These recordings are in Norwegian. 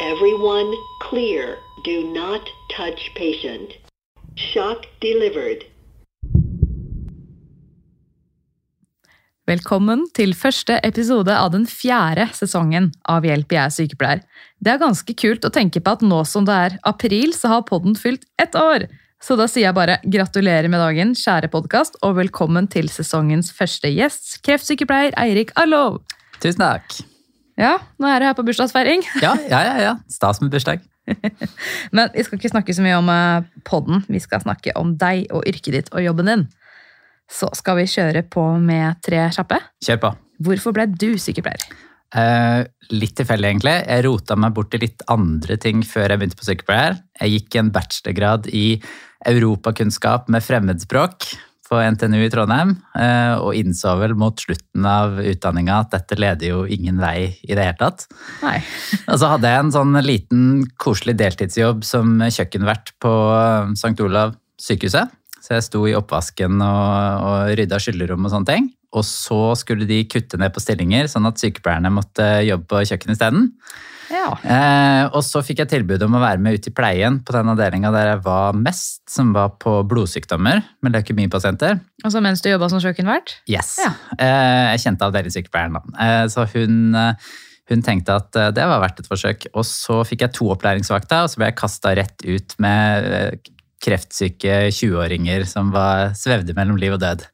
Everyone clear. Do not touch patient. Shock delivered. Velkommen til første episode av den fjerde sesongen av Hjelp, jeg er sykepleier. Det er ganske kult å tenke på at nå som det er april, så har podden fylt ett år. Så da sier jeg bare gratulerer med dagen, kjære podkast, og velkommen til sesongens første gjest, kreftsykepleier Eirik Arlov. Tusen takk. Ja, nå er du her på bursdagsfeiring. Ja, ja, ja. ja. Stas med bursdag. Men vi skal ikke snakke så mye om eh, podden, vi skal snakke om deg og yrket ditt og jobben din. Så skal vi kjøre på med tre kjappe. Kjør på. Hvorfor ble du sykepleier? Eh, litt tilfeldig, egentlig. Jeg rota meg bort til litt andre ting før jeg begynte på sykepleier. Jeg gikk en bachelorgrad i europakunnskap med fremmedspråk på NTNU i Trondheim, eh, og innså vel mot slutten av utdanninga at dette leder jo ingen vei i det hele tatt. Nei. Og så hadde jeg en sånn liten, koselig deltidsjobb som kjøkkenvert på St. Olav sykehuset. Så jeg sto i oppvasken og, og rydda skyllerom og sånne ting. Og så skulle de kutte ned på stillinger, sånn at sykepleierne måtte jobbe på kjøkkenet isteden. Ja. Eh, og så fikk jeg tilbud om å være med ut i pleien på den avdelinga der jeg var mest, som var på blodsykdommer med leukemipasienter. Altså mens du jobba som kjøkkenvert? Yes. Ja. Eh, jeg kjente avdelingssykepleieren, da. Eh, så hun, eh, hun tenkte at eh, det var verdt et forsøk. Og så fikk jeg to opplæringsvakter, og så ble jeg kasta rett ut med eh, kreftsyke 20-åringer som var, svevde mellom liv og død.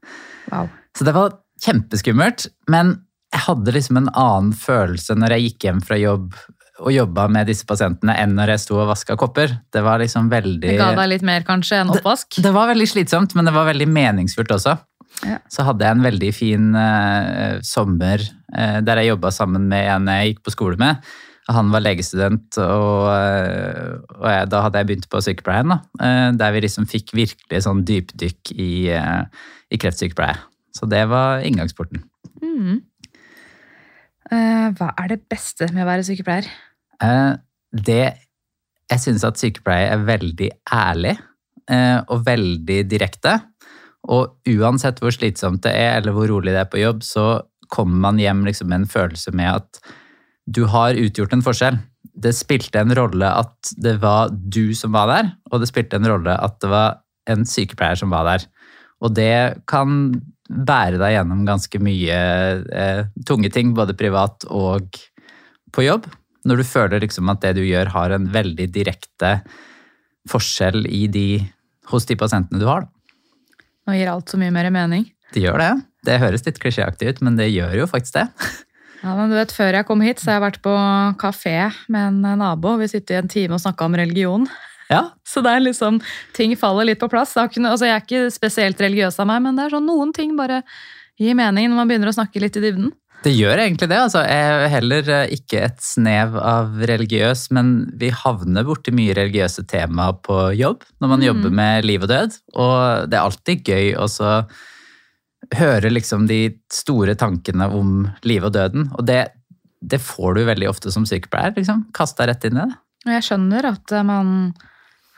Wow. Så det var kjempeskummelt, men jeg hadde liksom en annen følelse når jeg gikk hjem fra jobb og jobba med disse pasientene, enn når jeg sto og vaska kopper. Det var liksom veldig Det ga deg litt mer kanskje enn oppvask? det var veldig slitsomt, men det var veldig meningsfullt også. Ja. Så hadde jeg en veldig fin uh, sommer uh, der jeg jobba sammen med en jeg gikk på skole med. Han var legestudent, og, eh, og jeg, da hadde jeg begynt på sykepleien. Da, der vi liksom fikk virkelig sånn dypdykk i, i kreftsykepleie. Så det var inngangsporten. Mm. Eh, hva er det beste med å være sykepleier? Eh, det Jeg syns at sykepleier er veldig ærlig eh, og veldig direkte. Og uansett hvor slitsomt det er, eller hvor rolig det er på jobb, så kommer man hjem liksom med en følelse med at du har utgjort en forskjell. Det spilte en rolle at det var du som var der, og det spilte en rolle at det var en sykepleier som var der. Og det kan bære deg gjennom ganske mye eh, tunge ting, både privat og på jobb. Når du føler liksom at det du gjør har en veldig direkte forskjell i de, hos de pasientene du har. Da. Nå gir alt så mye mer mening. Det gjør det. Det høres litt klisjéaktig ut, men det gjør jo faktisk det. Ja, men du vet, Før jeg kom hit, så har jeg vært på kafé med en nabo. Vi sitter i en time og snakka om religion. Ja, Så det er liksom, ting faller litt på plass. Ikke altså, jeg er ikke spesielt religiøs av meg, men det er sånn noen ting bare gir mening når man begynner å snakke litt i dybden. Det gjør egentlig det. altså. Jeg er heller eh, ikke et snev av religiøs, men vi havner borti mye religiøse tema på jobb når man jobber med liv og død. Og det er alltid gøy å høre liksom de store tankene om livet og døden. Og det, det får du veldig ofte som sykepleier. liksom. Kast deg rett inn i det. Og jeg skjønner at man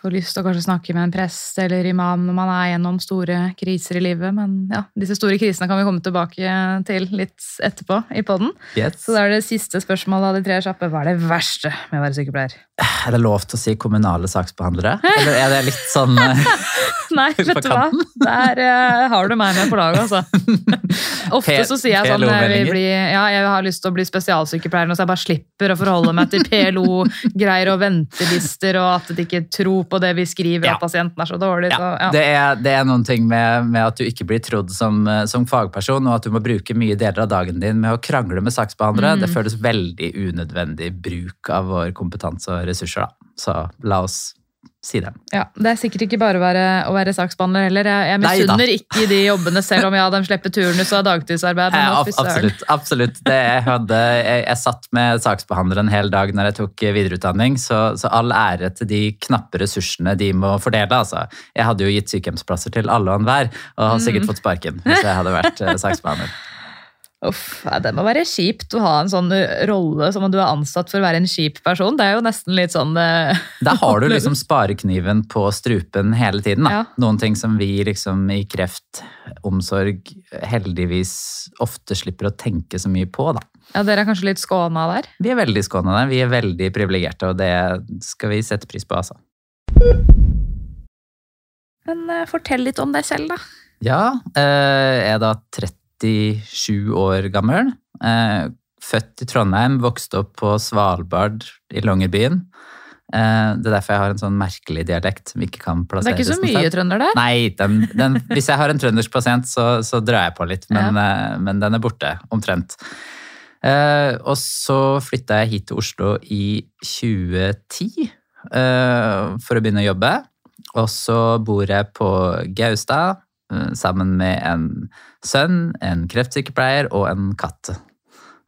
får lyst til å kanskje snakke med en prest eller imam når man er gjennom store kriser i livet, men ja, disse store krisene kan vi komme tilbake til litt etterpå i podden. Yes. Så da er det siste spørsmålet av de tre kjappe. Hva er det verste med å være sykepleier? Er det lov til å si kommunale saksbehandlere? Eller er det litt sånn eh, Nei, vet du hva? Der uh, har du meg med på laget, altså. Ofte så sier jeg sånn jeg, bli, ja, jeg har lyst til å bli spesialsykepleier, nå, så jeg bare slipper å forholde meg til PLO-greier og ventelister, og at de ikke tror på det vi skriver, Ja. at pasienten er så dårlig. Ja, så, ja. det, er, det er noen ting med, med at du ikke blir trodd som, eh, som fagperson, og at du må bruke mye deler av dagen din med å krangle med saksbehandlere. Mm. Det føles veldig unødvendig bruk av vår kompetanse og ressurser. Da. Så la oss si det. Ja, Det er sikkert ikke bare å være, å være saksbehandler heller. Jeg, jeg misunner ikke de jobbene, selv om ja, de slipper turnus og har dagtidsarbeid. Ja, ab- absolutt. absolutt. Det jeg, hadde, jeg, jeg satt med saksbehandler en hel dag når jeg tok videreutdanning, så, så all ære til de knappe ressursene de må fordele. Altså. Jeg hadde jo gitt sykehjemsplasser til alle og enhver, og Mm. sikkert fått sparken hvis jeg hadde vært eh, saksbehandler. Uff, ja, Det må være kjipt å ha en sånn rolle som om du er ansatt for å være en kjip person. Det er jo nesten litt sånn Da Der har du liksom sparekniven på strupen hele tiden. Da. Ja. Noen ting som vi liksom i kreftomsorg heldigvis ofte slipper å tenke så mye på. Da. Ja, Dere er kanskje litt skåna der? Vi er veldig skåna der. vi er veldig privilegerte, og det skal vi sette pris på. altså. Men uh, fortell litt om deg selv, da. Ja, eh, jeg er da 37 år gammel. eh, Født i Trondheim, vokste opp på Svalbard i Longyearbyen. Eh, Det er derfor jeg har en sånn merkelig dialekt som ikke kan Det er ikke så mye trønder der. Nei, den, den, hvis jeg har en trøndersk pasient, så, så drar jeg på litt, men, ja. men den er borte, omtrent. Eh, og så flytta jeg hit til Oslo i 2010 eh, for å begynne å jobbe. Og så bor jeg på Gaustad eh, sammen med en sønn, en kreftsykepleier og en katt.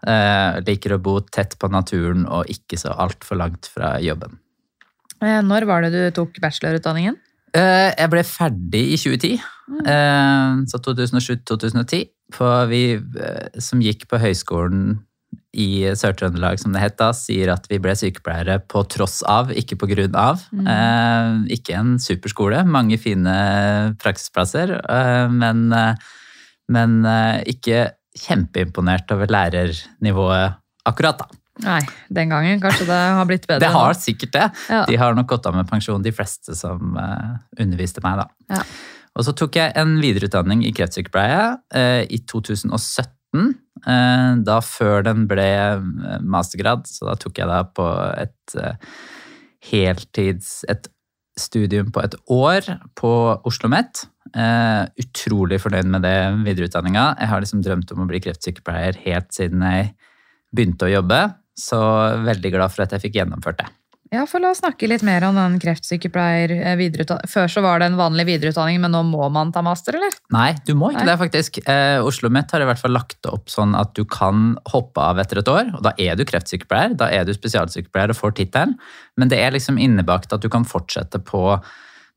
Eh, liker å bo tett på naturen og ikke så altfor langt fra jobben. Eh, Når var det du tok bachelorutdanningen? Eh, Jeg ble ferdig i 2010, eh, så 2007-2010. For vi eh, som gikk på høyskolen i Sør-Trøndelag, som det het da, sier at vi ble sykepleiere på tross av, ikke på grunn av. Eh, Ikke en superskole, mange fine praksisplasser, eh, men, eh, men eh, ikke kjempeimponert over lærernivået akkurat, da. Nei, den gangen. Kanskje det har blitt bedre Det har sikkert det. Ja. De har nok gått av med pensjon, de fleste som eh, underviste meg, da. Ja. Og så tok jeg en videreutdanning i kreftsykepleie eh, i 2017. eh, da før den ble eh, mastergrad, så da tok jeg da på et eh, heltids... et studium på et år på Oslo OsloMet. Utrolig fornøyd med det videreutdanninga. Jeg har liksom drømt om å bli kreftsykepleier helt siden jeg begynte å jobbe, så veldig glad for at jeg fikk gjennomført det. Ja, for La oss snakke litt mer om den kreftsykepleier eh, videreutdanning. Før så var det en vanlig videreutdanning, men nå må man ta master, eller? Nei, du må ikke Nei. det, faktisk. Eh, Oslo OsloMet har i hvert fall lagt opp sånn at du kan hoppe av etter et år, og da er du kreftsykepleier, da er du spesialsykepleier og får tittelen, men det er liksom innebakt at du kan fortsette på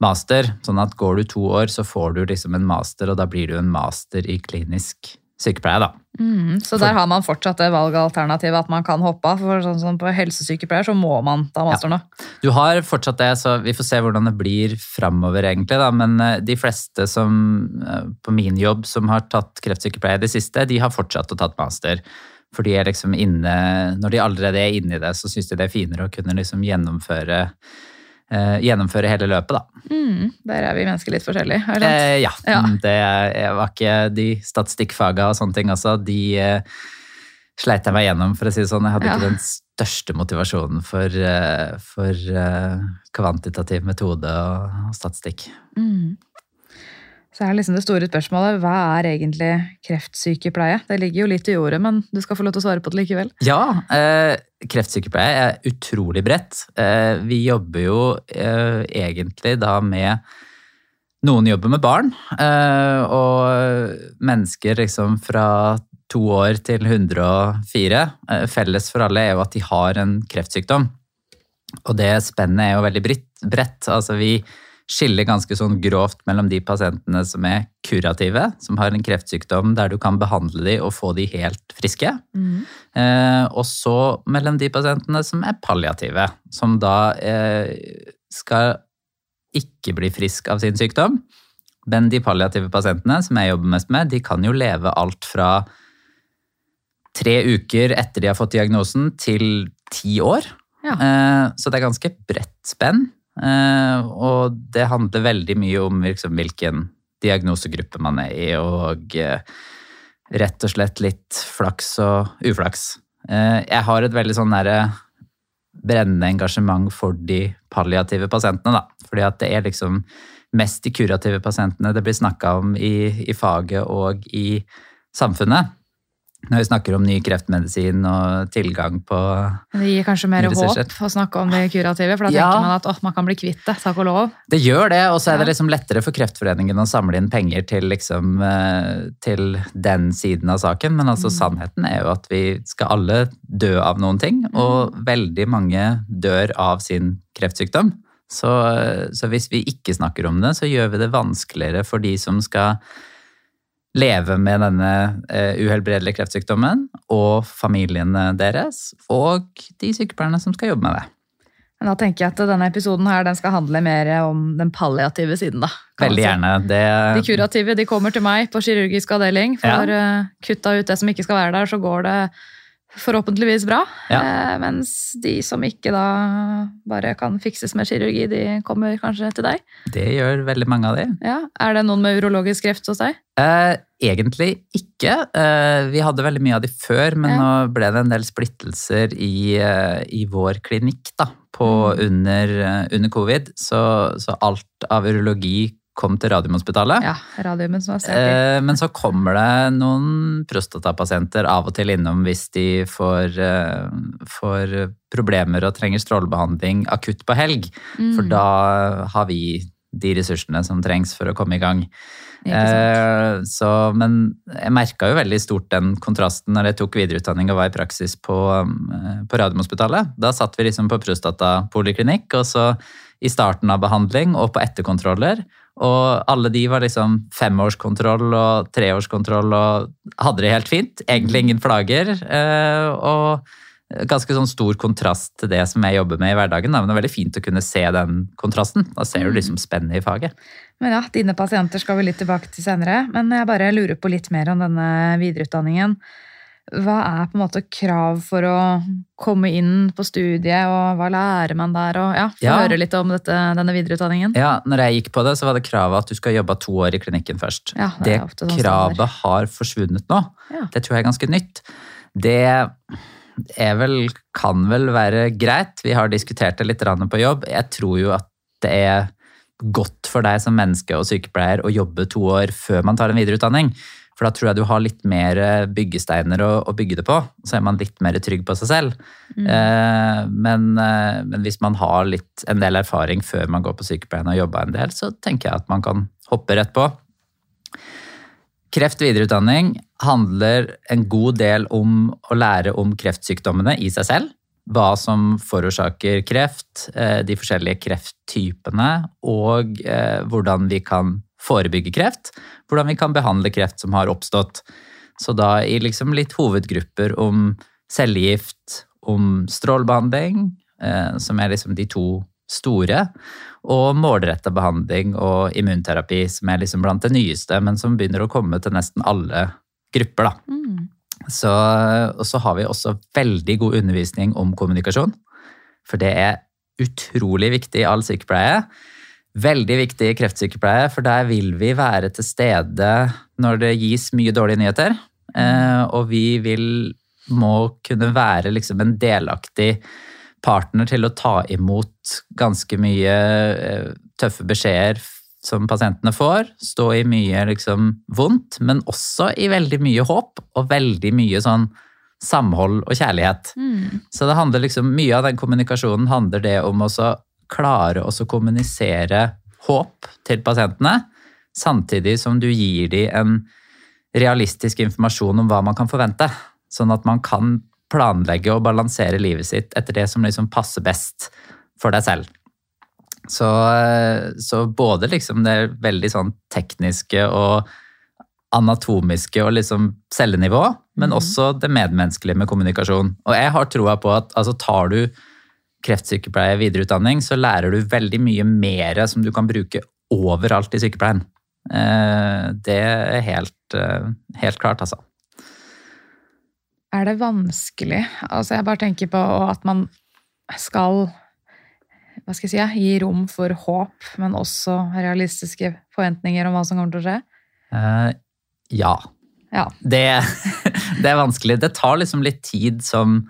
master, sånn at går du to år, så får du liksom en master, og da blir du en master i klinisk sykepleie, da. Mm, så der har man fortsatt det valgalternativet at man kan hoppe av. For sånn som på helsesykepleier så må man ta master nå. Du har fortsatt det, så vi får se hvordan det blir framover, egentlig. Da. Men eh, de fleste som eh, på min jobb som har tatt kreftsykepleie i det siste, de har fortsatt å tatt master. For de er liksom inne, når de allerede er inne i det, så syns de det er finere å kunne liksom gjennomføre, gjennomføre hele løpet, da. Mm, der er vi mennesker litt forskjellige. Er det sant? Eh, ja. Ja. Det var ikke de statistikkfaga og sånne ting også. De eh, sleit jeg meg gjennom, for å si det sånn. Jeg hadde Ja. ikke den største motivasjonen for, eh, for eh, kvantitativ metode og statistikk. Mm. Så er liksom det store spørsmålet, hva er egentlig kreftsykepleie? Det ligger jo litt i ordet, men du skal få lov til å svare på det likevel. Ja, eh, kreftsykepleie er utrolig bredt. Eh, vi jobber jo eh, egentlig da med Noen jobber med barn, eh, og mennesker liksom fra to år til 104. Eh, felles for alle er jo at de har en kreftsykdom. Og det spennet er jo veldig bredt. Altså vi skiller ganske sånn grovt mellom de pasientene som er kurative, som har en kreftsykdom der du kan behandle de og få de helt friske. Eh, og så mellom de pasientene som er palliative, som da eh, skal ikke bli frisk av sin sykdom. Men de palliative pasientene som jeg jobber mest med, de kan jo leve alt fra tre uker etter de har fått diagnosen, til ti år. Ja. Eh, så det er ganske bredt spenn. Eh, og det handler veldig mye om liksom, hvilken diagnosegruppe man er i, og eh, rett og slett litt flaks og uflaks. Eh, jeg har et veldig sånn derre brennende engasjement for de palliative pasientene, da. Fordi at det er liksom mest de kurative pasientene det blir snakka om i, i faget og i samfunnet. Når vi snakker om ny kreftmedisin og tilgang på det gir kanskje mer håp å snakke om det kurative, for da Ja. tenker man at oh, man kan bli kvitt det, takk og lov. Det gjør det, og så er det liksom lettere for Kreftforeningen å samle inn penger til, liksom, eh, til den siden av saken. Men altså, sannheten er jo at vi skal alle dø av noen ting, og veldig mange dør av sin kreftsykdom. Så, så hvis vi ikke snakker om det, så gjør vi det vanskeligere for de som skal leve med denne eh, uhelbredelige kreftsykdommen, og familiene deres, og de sykepleierne som skal jobbe med det. Da tenker jeg at denne episoden her, den skal handle mer om den palliative siden, da. Veldig gjerne. gjerne. De kurative de kommer til meg på kirurgisk avdeling. For å kutta ut det som ikke skal være der, så går det forhåpentligvis bra. Ja. Eh, mens de som ikke da bare kan fikses med kirurgi, de kommer kanskje til deg. det gjør veldig mange av de. Ja. Er det noen med urologisk kreft hos deg? Eh, egentlig ikke. Eh, vi hadde veldig mye av de før, men Ja. nå ble det en del splittelser i, eh, i vår klinikk da, på, Mm. under, eh, under covid. Så, så alt av urologi kom til Radiumhospitalet. Ja, radiumen som var. Eh, men så kommer det noen prostatapasienter av og til innom hvis de får, eh, får problemer og trenger strålebehandling akutt på helg. For Mm. da har vi de ressursene som trengs for å komme i gang. Eh, så, men jeg merka jo veldig stort den kontrasten når jeg tok videreutdanning og var i praksis på, eh, på Radiumhospitalet. Da satt vi liksom på prostatapoliklinikk, og så i starten av behandling og på etterkontroller. Og alle de var liksom femårskontroll og treårskontroll og hadde det helt fint. Egentlig ingen plager. eh, Og ganske sånn stor kontrast til det som jeg jobber med i hverdagen. Men det er veldig fint å kunne se den kontrasten. Da ser du liksom spennet i faget. Men ja, dine pasienter skal vi litt tilbake til senere. Men jeg bare lurer på litt mer om denne videreutdanningen. Hva er på en måte krav for å komme inn på studiet, og hva lærer man der? Og ja, få Ja. høre litt om dette, denne videreutdanningen. Ja, når jeg gikk på det, så var det kravet at du skal jobbe to år i klinikken først. Ja, det det sånn kravet sånn har forsvunnet nå. Ja. Det tror jeg er ganske nytt. Det er vel, kan vel være greit. Vi har diskutert det litt på jobb. Jeg tror jo at det er godt for deg som menneske og sykepleier å jobbe to år før man tar en videreutdanning. For da tror jeg du har litt mer byggesteiner å, å bygge det på. Så er man litt mer trygg på seg selv. Mm. Eh, men, eh, men hvis man har litt, en del erfaring før man går på sykepleien og jobber en del, så tenker jeg at man kan hoppe rett på. Kreft videreutdanning handler en god del om å lære om kreftsykdommene i seg selv. Hva som forårsaker kreft, eh, de forskjellige krefttypene, og eh, hvordan vi kan forebygge kreft. Hvordan vi kan behandle kreft som har oppstått. Så da i liksom litt hovedgrupper om cellegift, om strålebehandling, eh, som er liksom de to store, og målretta behandling og immunterapi, som er liksom blant det nyeste, men som begynner å komme til nesten alle grupper. da. Mm. Så, og så har vi også veldig god undervisning om kommunikasjon. For det er utrolig viktig i all sykepleie. Veldig viktig i kreftsykepleie, for der vil vi være til stede når det gis mye dårlige nyheter. Eh, og vi vil, må kunne være liksom en delaktig partner til å ta imot ganske mye eh, tøffe beskjeder som pasientene får. Stå i mye liksom vondt, men også i veldig mye håp og veldig mye sånn samhold og kjærlighet. Mm. Så det handler liksom, mye av den kommunikasjonen handler det om å klare å kommunisere håp til pasientene, samtidig som du gir dem en realistisk informasjon om hva man kan forvente. Sånn at man kan planlegge og balansere livet sitt etter det som liksom passer best for deg selv. Så, så både liksom det veldig sånn tekniske og anatomiske og liksom cellenivå, men Mhm. også det medmenneskelige med kommunikasjon. Og jeg har troa på at altså, tar du kreftsykepleie videreutdanning, så lærer du veldig mye mer som du kan bruke overalt i sykepleien. Eh, Det er helt, eh, helt klart, altså. Er det vanskelig? Altså, jeg bare tenker på at man skal hva skal jeg si, ja, gi rom for håp, men også realistiske forventninger om hva som kommer til å skje. Uh, Ja. Ja. Det, det er vanskelig. Det tar liksom litt tid som,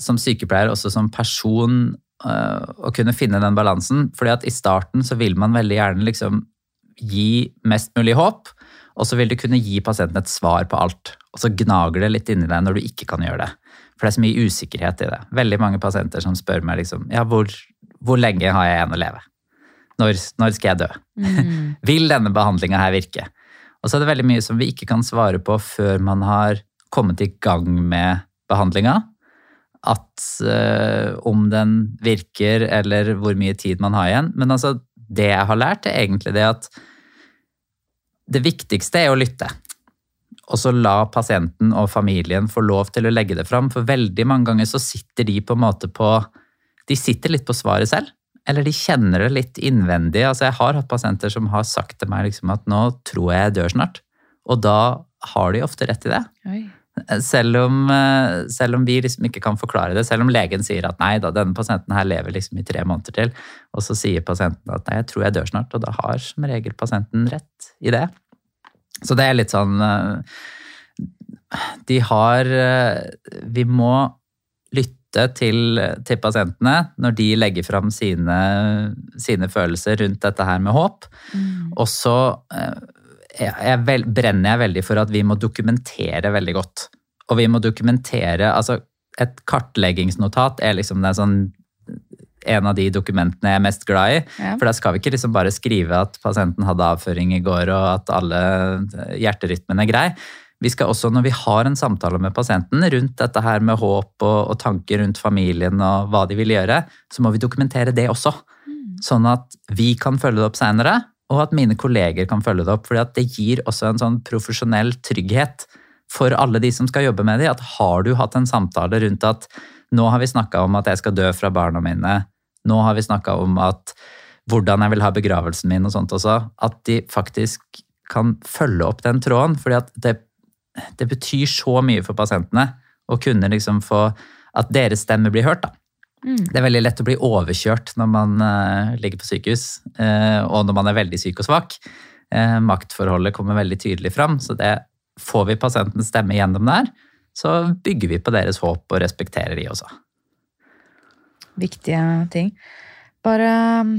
som sykepleier, også som person, eh, å kunne finne den balansen. Fordi at i starten så vil man veldig gjerne liksom gi mest mulig håp, Og så vil du kunne gi pasienten et svar på alt. Og så gnager det litt inni deg når du ikke kan gjøre det. For det er så mye usikkerhet i det. Veldig mange pasienter som spør meg liksom, ja, hvor, hvor lenge har jeg igjen å leve? Når, når skal jeg dø? Vil denne behandlinga her virke? Og så er det veldig mye som vi ikke kan svare på før man har kommet i gang med behandlinga. At uh, om den virker, eller hvor mye tid man har igjen. Men altså, det jeg har lært, er egentlig det at det viktigste er å lytte. Og så la pasienten og familien få lov til å legge det fram. For veldig mange ganger så sitter de på en måte på De sitter litt på svaret selv. Eller de kjenner det litt innvendig. Altså Jeg har hatt pasienter som har sagt til meg liksom at nå tror jeg jeg dør snart. Og da har de ofte rett i det. Oi. Selv om, eh, selv om vi liksom ikke kan forklare det. Selv om legen sier at nei da, denne pasienten her lever liksom i tre måneder til. Og så sier pasienten at nei, jeg tror jeg dør snart. Og da har som regel pasienten rett i det. Så det er litt sånn eh, De har eh, Vi må lytte til, til pasientene når de legger fram sine, sine følelser rundt dette her med håp. Og så jeg, vel, brenner jeg veldig for at vi må dokumentere veldig godt. Og vi må dokumentere Altså, et kartleggingsnotat er liksom det er sånn en av de dokumentene jeg er mest glad i. Ja. For da skal vi ikke liksom bare skrive at pasienten hadde avføring i går, og at alle hjerterytmen er grei. Vi skal også, når vi har en samtale med pasienten rundt dette her med håp og, og tanker rundt familien og hva de vil gjøre, så må vi dokumentere det også. Sånn at vi kan følge det opp seinere, og at mine kolleger kan følge det opp. For det gir også en sånn profesjonell trygghet for alle de som skal jobbe med det. At har du hatt en samtale rundt at nå har vi snakka om at jeg skal dø fra barna mine, nå har vi snakka om at hvordan jeg vil ha begravelsen min og sånt også, at de faktisk kan følge opp den tråden. at det, det betyr så mye for pasientene å kunne liksom få at deres stemme blir hørt. da. Det er veldig lett å bli overkjørt når man eh, ligger på sykehus, eh, og når man er veldig syk og svak. Eh, maktforholdet kommer veldig tydelig fram, så det får vi pasientens stemme gjennom der, så bygger vi på deres håp og respekterer de også. Viktige ting. Bare um,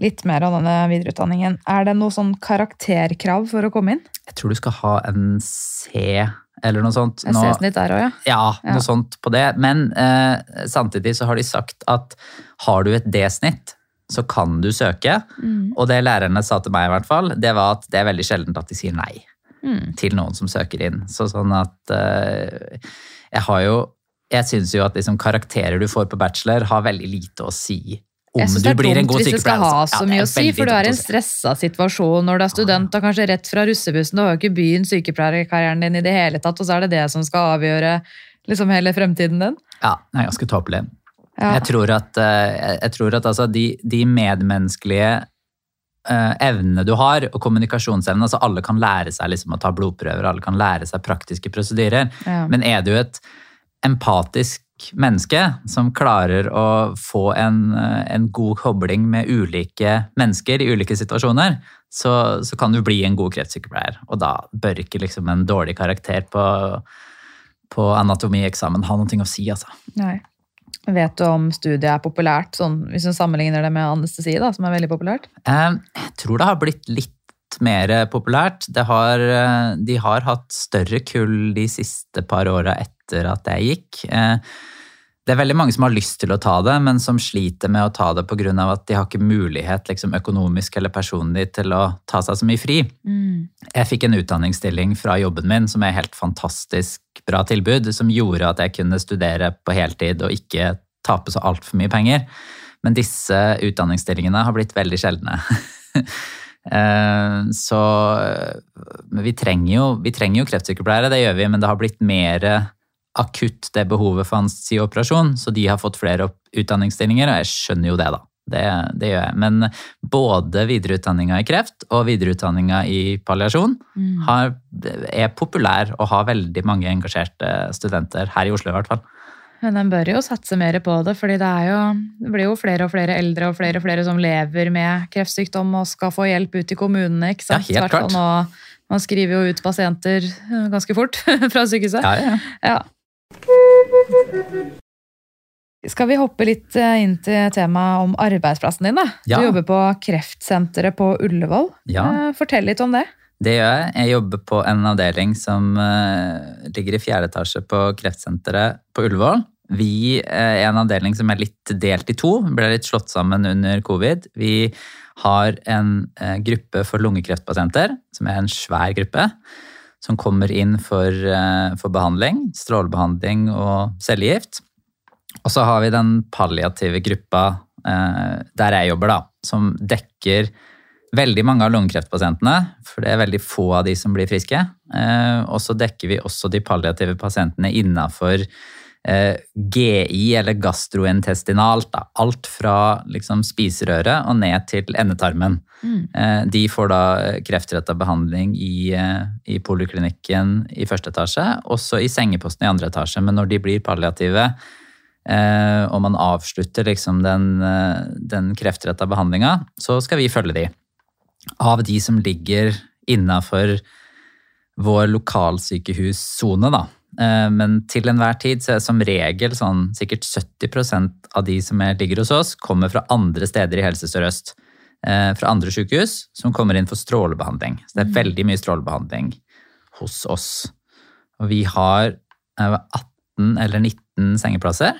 litt mer om denne videreutdanningen. Er det noe sånn karakterkrav for å komme inn? Jeg tror du skal ha en C eller noe sånt. Nå- C-snitt der òg, ja. Ja, noe Ja. sånt på det. Men eh, samtidig så har de sagt at har du et D-snitt, så kan du søke. Mm. Og det lærerne sa til meg i hvert fall, det var at det er veldig sjeldent at de sier nei Mm. til noen som søker inn. Så sånn at eh, jeg har jo Jeg syns jo at liksom karakterer du får på bachelor, har veldig lite å si om Jeg synes det er blir en dumt hvis det skal ha altså. så mye ja, å si, for du er i en stressa situasjon når du er student og kanskje rett fra russebussen. Du har jo ikke begynt sykepleierkarrieren din i det hele tatt, og så er det det som skal avgjøre liksom hele fremtiden din. Ja, det er ganske tåpelig. Ja. Jeg tror at, eh, jeg- jeg tror at altså de, de medmenneskelige eh, evnene du har, og kommunikasjonsevnene altså Alle kan lære seg liksom å ta blodprøver, alle kan lære seg praktiske prosedyrer. Ja. Men er du et empatisk menneske som klarer å få en, eh, en god kobling med ulike mennesker i ulike situasjoner, så, så kan du bli en god kreftsykepleier. Og da bør ikke liksom en dårlig karakter på, på anatomieksamen ha noe å si, altså. Nei. Vet du om studiet er populært, sånn, hvis du sammenligner det med anestesi, da, som er veldig populært? Eh, Jeg tror det har blitt litt mer populært. Det har, eh, de har hatt større kull de siste par åra etter at jeg gikk. Eh, Det er veldig mange som har lyst til å ta det, men som sliter med å ta det pga. at de har ikke mulighet liksom, økonomisk eller personlig til å ta seg så mye fri. Jeg fikk en utdanningsstilling fra jobben min som er helt fantastisk bra tilbud, som gjorde at jeg kunne studere på heltid og ikke tape så altfor mye penger. Men disse utdanningsstillingene har blitt veldig sjeldne. Eh, Så men vi trenger, jo, vi trenger jo kreftsykepleiere, det gjør vi, men det har blitt mer akutt det behovet for anestesioperasjon, så de har fått flere utdanningsstillinger, og jeg skjønner jo det, da. Det, det gjør jeg. Men både videreutdanninga i kreft og videreutdanninga i palliasjon har, er populær og har veldig mange engasjerte studenter, her i Oslo i hvert fall. Men en bør jo satse mer på det, fordi det, jo, det blir jo flere og flere eldre og flere og flere som lever med kreftsykdom og skal få hjelp ut i kommunene. ikke sant? Ja, helt klart. Nå, man skriver jo ut pasienter eh, ganske fort fra sykehuset. Ja, ja. Ja. Skal vi hoppe litt eh, inn til temaet om arbeidsplassen din? da? Ja. Du jobber på kreftsenteret på Ullevål. Ja. Eh, Fortell litt om det. Det gjør jeg. Jeg jobber på en avdeling som eh, ligger i fjerde etasje på kreftsenteret på Ullevål. Vi er en avdeling som er litt delt i to, ble litt slått sammen under covid. Vi har en gruppe for lungekreftpasienter, som er en svær gruppe, som kommer inn for, eh, for behandling, strålebehandling og cellegift. Og så har vi den palliative gruppa eh, der jeg jobber, da, som dekker veldig mange av lungekreftpasientene, for det er veldig få av de som blir friske. Eh, og så dekker vi også de palliative pasientene innafor GI, eller gastrointestinalt. Da. Alt fra liksom, spiserøret og ned til endetarmen. Eh, de får da kreftretta behandling i, eh, i poliklinikken i første etasje, også i sengeposten i andre etasje. Men når de blir palliative, eh, og man avslutter liksom den, eh, den kreftretta behandlinga, så skal vi følge de. Av de som ligger innafor vår lokalsykehussone, da. Eh, Men til enhver tid så er det som regel sånn sikkert 70% av de som er, ligger hos oss, kommer fra andre steder i Helse Sør-Øst. eh, Fra andre sykehus som kommer inn for strålebehandling. Så det er veldig mye strålebehandling hos oss. Og vi har eh, 18 eller 19 sengeplasser.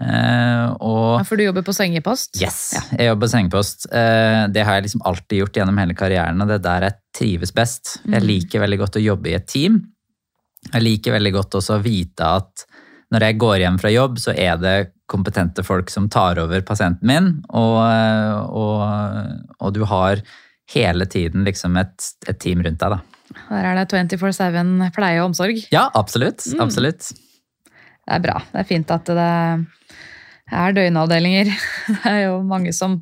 Eh, Og Ja, for du jobber på sengepost? Yes, jeg jobber på sengepost. Eh, Det har jeg liksom alltid gjort gjennom hele karrieren, og det er der jeg trives best. Jeg liker veldig godt å jobbe i et team. Jeg liker veldig godt også å vite at når jeg går hjem fra jobb, så er det kompetente folk som tar over pasienten min, og, og, og du har hele tiden liksom et, et team rundt deg, da. Der er det 24-7 pleie og omsorg. Ja, absolutt. Absolutt. Det er bra. Det er fint at det er døgnavdelinger. Det er jo mange som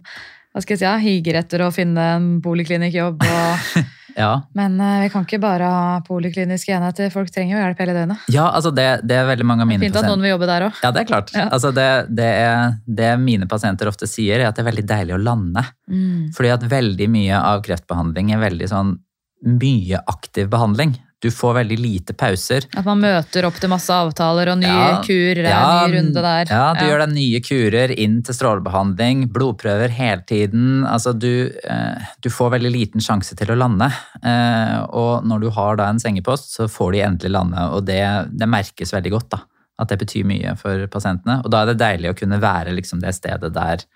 hva skal jeg si, ja, higer etter å finne en poliklinikkjobb. Og, Ja. men eh, vi kan ikke bare ha polikliniske enheter. Folk trenger jo hjelp hele døgnet. ja, altså det, det er veldig mange av mine Fint at noen vil jobbe der òg. Ja, det er klart. Ja. Altså det, det, er, det mine pasienter ofte sier, er at det er veldig deilig å lande. Mm. Fordi at veldig mye av kreftbehandling er veldig sånn mye aktiv behandling. Du får veldig lite pauser. At man møter opp til masse avtaler og nye Ja, kurer, ja, ny runde der. Ja, du gjør deg nye kurer inn til strålebehandling, blodprøver hele tiden. Altså du, eh, du får veldig liten sjanse til å lande. Eh, og når du har da en sengepost, så får de endelig lande, og det, det merkes veldig godt. da. At det betyr mye for pasientene. Og da er det deilig å kunne være liksom det stedet der,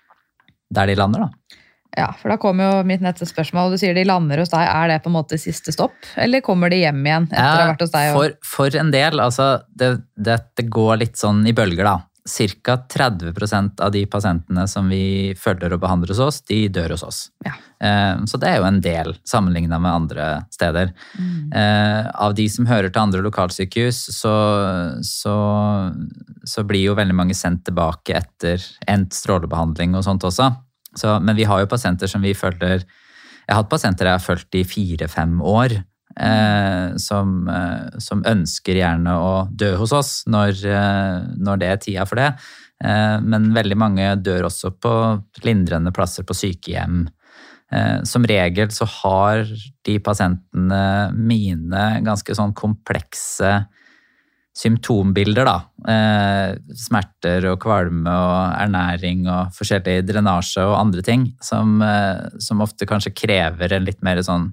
der de lander, da. Ja, for da kommer jo mitt neste spørsmål. Du sier de lander hos deg. Er det på en måte siste stopp, eller kommer de hjem igjen etter å ha vært hos deg? Og... For, for en del, altså det, det, det går litt sånn i bølger, da. Ca. 30% av de pasientene som vi følger og behandler hos oss, de dør hos oss. Ja. Eh, Så det er jo en del sammenligna med andre steder. Mm. Eh, Av de som hører til andre lokalsykehus, så, så, så blir jo veldig mange sendt tilbake etter endt strålebehandling og sånt også. Så, men vi har jo pasienter som vi følger Jeg har hatt pasienter jeg har fulgt i fire-fem år. Eh, som, eh, som ønsker gjerne å dø hos oss når, eh, når det er tida for det. Eh, men veldig mange dør også på lindrende plasser på sykehjem. Eh, som regel så har de pasientene mine ganske sånn komplekse symptombilder, da. Eh, smerter og kvalme og ernæring og forskjellig drenasje og andre ting som, eh, som ofte kanskje krever en litt mer sånn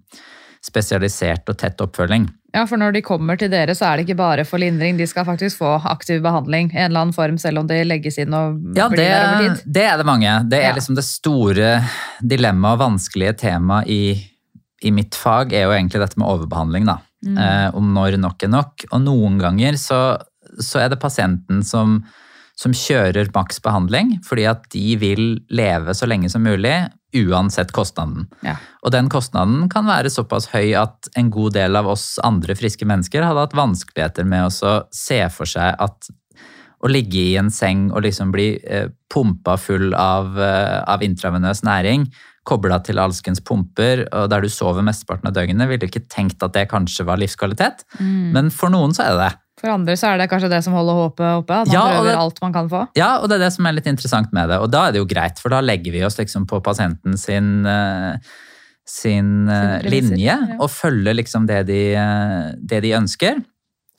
spesialisert og tett oppfølging. Ja, for når de kommer til dere, så er det ikke bare for lindring. De skal faktisk få aktiv behandling i en eller annen form, selv om de legges inn og Ja, blir det, der over tid. det er det mange. Det er Ja. liksom det store dilemmaet og vanskelige temaet i, i mitt fag, er jo egentlig dette med overbehandling, da. Mm. Eh, om når nok er nok. Og noen ganger så, så er det pasienten som, som kjører maks behandling, fordi at de vil leve så lenge som mulig, uansett kostnaden. Ja. Og den kostnaden kan være såpass høy at en god del av oss andre friske mennesker hadde hatt vanskeligheter med å se for seg at å ligge i en seng og liksom bli eh, pumpa full av, eh, av intravenøs næring, kobla til alskens pumper, og der du sover mesteparten av døgnet, ville du ikke tenkt at det kanskje var livskvalitet. Mm. Men for noen så er det det. For andre så er det kanskje det som holder håpet oppe. At man Ja, prøver det- alt man kan få. Ja, og det er det som er litt interessant med det. Og da er det jo greit, for da legger vi oss liksom på pasienten sin, eh, sin eh, linje ja. og følger liksom det de, eh, det de ønsker.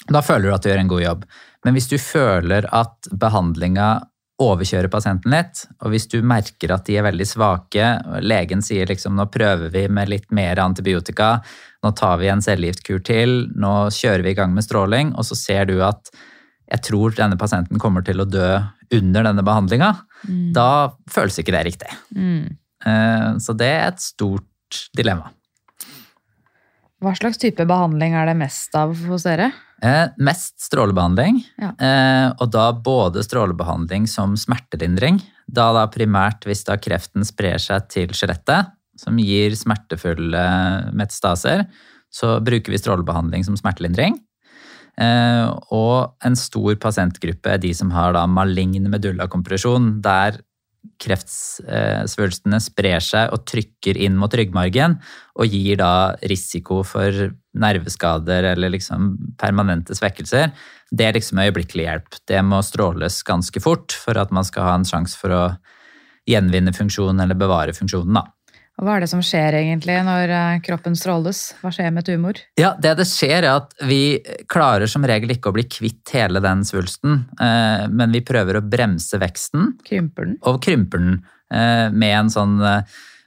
Da føler du at du gjør en god jobb. Men hvis du føler at behandlinga overkjøre pasienten litt. Og hvis du merker at de er veldig svake, og legen sier liksom nå prøver vi med litt mer antibiotika, nå tar vi en cellegiftkur til, nå kjører vi i gang med stråling, og så ser du at jeg tror denne pasienten kommer til å dø under denne behandlinga, da føles ikke det riktig. Mm. Eh, Så det er et stort dilemma. Hva slags type behandling er det mest av hos dere? Eh, mest strålebehandling, Ja. eh, og da både strålebehandling som smertelindring, da da primært hvis da kreften sprer seg til skjelettet, som gir smertefulle metastaser, så bruker vi strålebehandling som smertelindring. Eh, og en stor pasientgruppe er de som har da malign medullakompresjon, der kreftsvulstene sprer seg og trykker inn mot ryggmargen og gir da risiko for nerveskader eller liksom permanente svekkelser. Det er liksom øyeblikkelig hjelp. Det må stråles ganske fort for at man skal ha en sjanse for å gjenvinne funksjonen eller bevare funksjonen. da. Hva er det som skjer egentlig når eh, kroppen stråles? Hva skjer med tumor? Ja, Det det skjer, er at vi klarer som regel ikke å bli kvitt hele den svulsten, eh, men vi prøver å bremse veksten Krymper den? og krymper den eh, med en sånn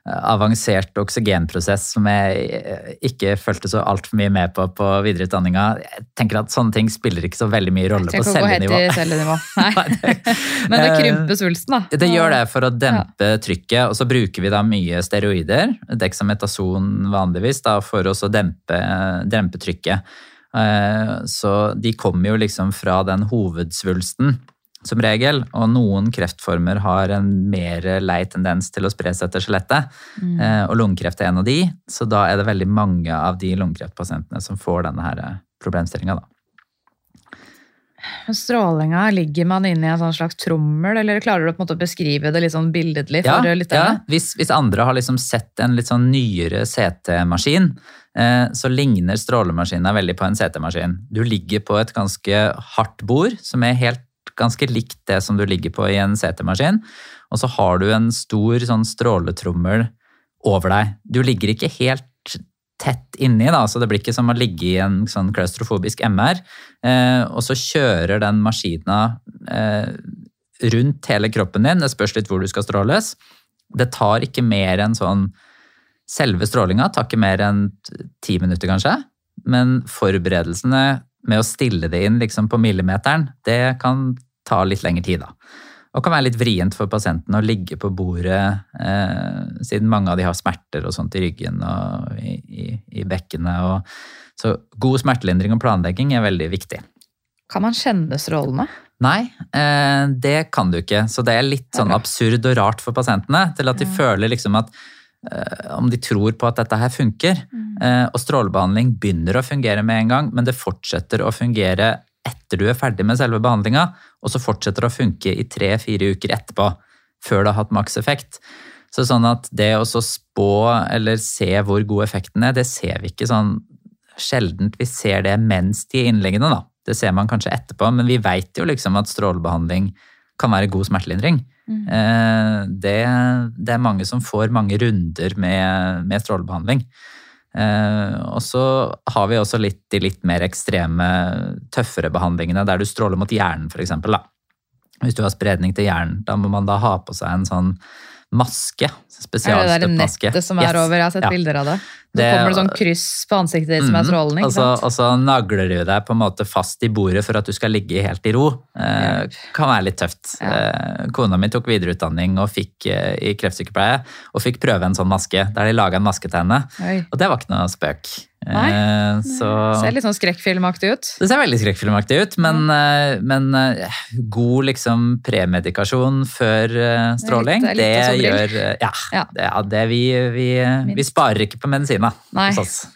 avansert oksygenprosess som jeg eh, ikke fulgte så altfor mye med på på videreutdanninga. Jeg tenker at sånne ting spiller ikke så veldig mye rolle på cellenivå. cellenivå. Men det Eh, krymper svulsten, da. Det gjør det for å dempe trykket, og så bruker vi da mye steroider, dexametason vanligvis, da, for å dempe, dempe trykket. Eh, Så de kommer jo liksom fra den hovedsvulsten, som regel, og noen kreftformer har en mer lei tendens til å spre seg til skjelettet, Mm. og lungekreft er en av de, så da er det veldig mange av de lungekreftpasientene som får denne her problemstillinga, da. Strålinga, ligger man inne i en sånn slags trommel, eller klarer du på en måte å beskrive det litt sånn billedlig for Ja, lytterne? hvis, hvis andre har liksom sett en litt sånn nyere CT-maskin, eh, så ligner strålemaskinen veldig på en CT-maskin. Du ligger på et ganske hardt bord, som er helt ganske likt det som du ligger på i en CT-maskin, og så har du en stor sånn stråletrommel over deg. Du ligger ikke helt tett inni, da, så det blir ikke som å ligge i en sånn klaustrofobisk MR. Eh, og så kjører den maskina eh, rundt hele kroppen din. Det spørs litt hvor du skal stråles. Det tar ikke mer enn sånn Selve strålinga tar ikke mer enn ti minutter, kanskje. Men forberedelsene med å stille det inn liksom på millimeteren, det kan ta litt lengre tid, da. Og kan være litt vrient for pasienten å ligge på bordet, eh, siden mange av de har smerter og sånt i ryggen og i, i, i bekkenet. Og, så god smertelindring og planlegging er veldig viktig. Kan man kjenne strålene? Nei, eh, det kan du ikke. Så det er litt sånn absurd og rart for pasientene. Til at de føler liksom at eh, om de tror på at dette her funker. Eh, og strålebehandling begynner å fungere med en gang, men det fortsetter å fungere etter du er ferdig med selve behandlinga, og så fortsetter det å funke i tre-fire uker etterpå, før det har hatt maks effekt. Så sånn at det å spå eller se hvor god effekten er, det ser vi ikke sånn sjeldent vi ser det mens de er innleggende, da. Det ser man kanskje etterpå, men vi veit jo liksom at strålebehandling kan være god smertelindring. Mm. Det, det er mange som får mange runder med, med strålebehandling. Eh, og så har vi også litt de litt mer ekstreme, tøffere behandlingene der du stråler mot hjernen, f.eks. Hvis du har spredning til hjernen, da må man da ha på seg en sånn maske. Er det Spesialstøpt nettet som er Yes. over? Jeg har sett Ja. bilder av det. Så Det- kommer det sånn kryss på ansiktet ditt som er Mhm. strålende, og, ikke sant? og så nagler du deg på en måte fast i bordet for at du skal ligge helt i ro. Eh, kan være litt tøft. Ja. Eh, kona mi tok videreutdanning og fikk, eh, i kreftsykepleie og fikk prøve en sånn maske, der de laga en maske til henne. Oi. Og det var ikke noe spøk. Nei. Så, det Ser litt sånn skrekkfilmaktig ut. det ser veldig skrekkfilmaktig ut, men, eh, men eh, god liksom premedikasjon før eh, stråling, Det litt, det, litt- litt gjør eh, Ja, Ja. det, det vi, vi, vi sparer ikke på medisina Nei.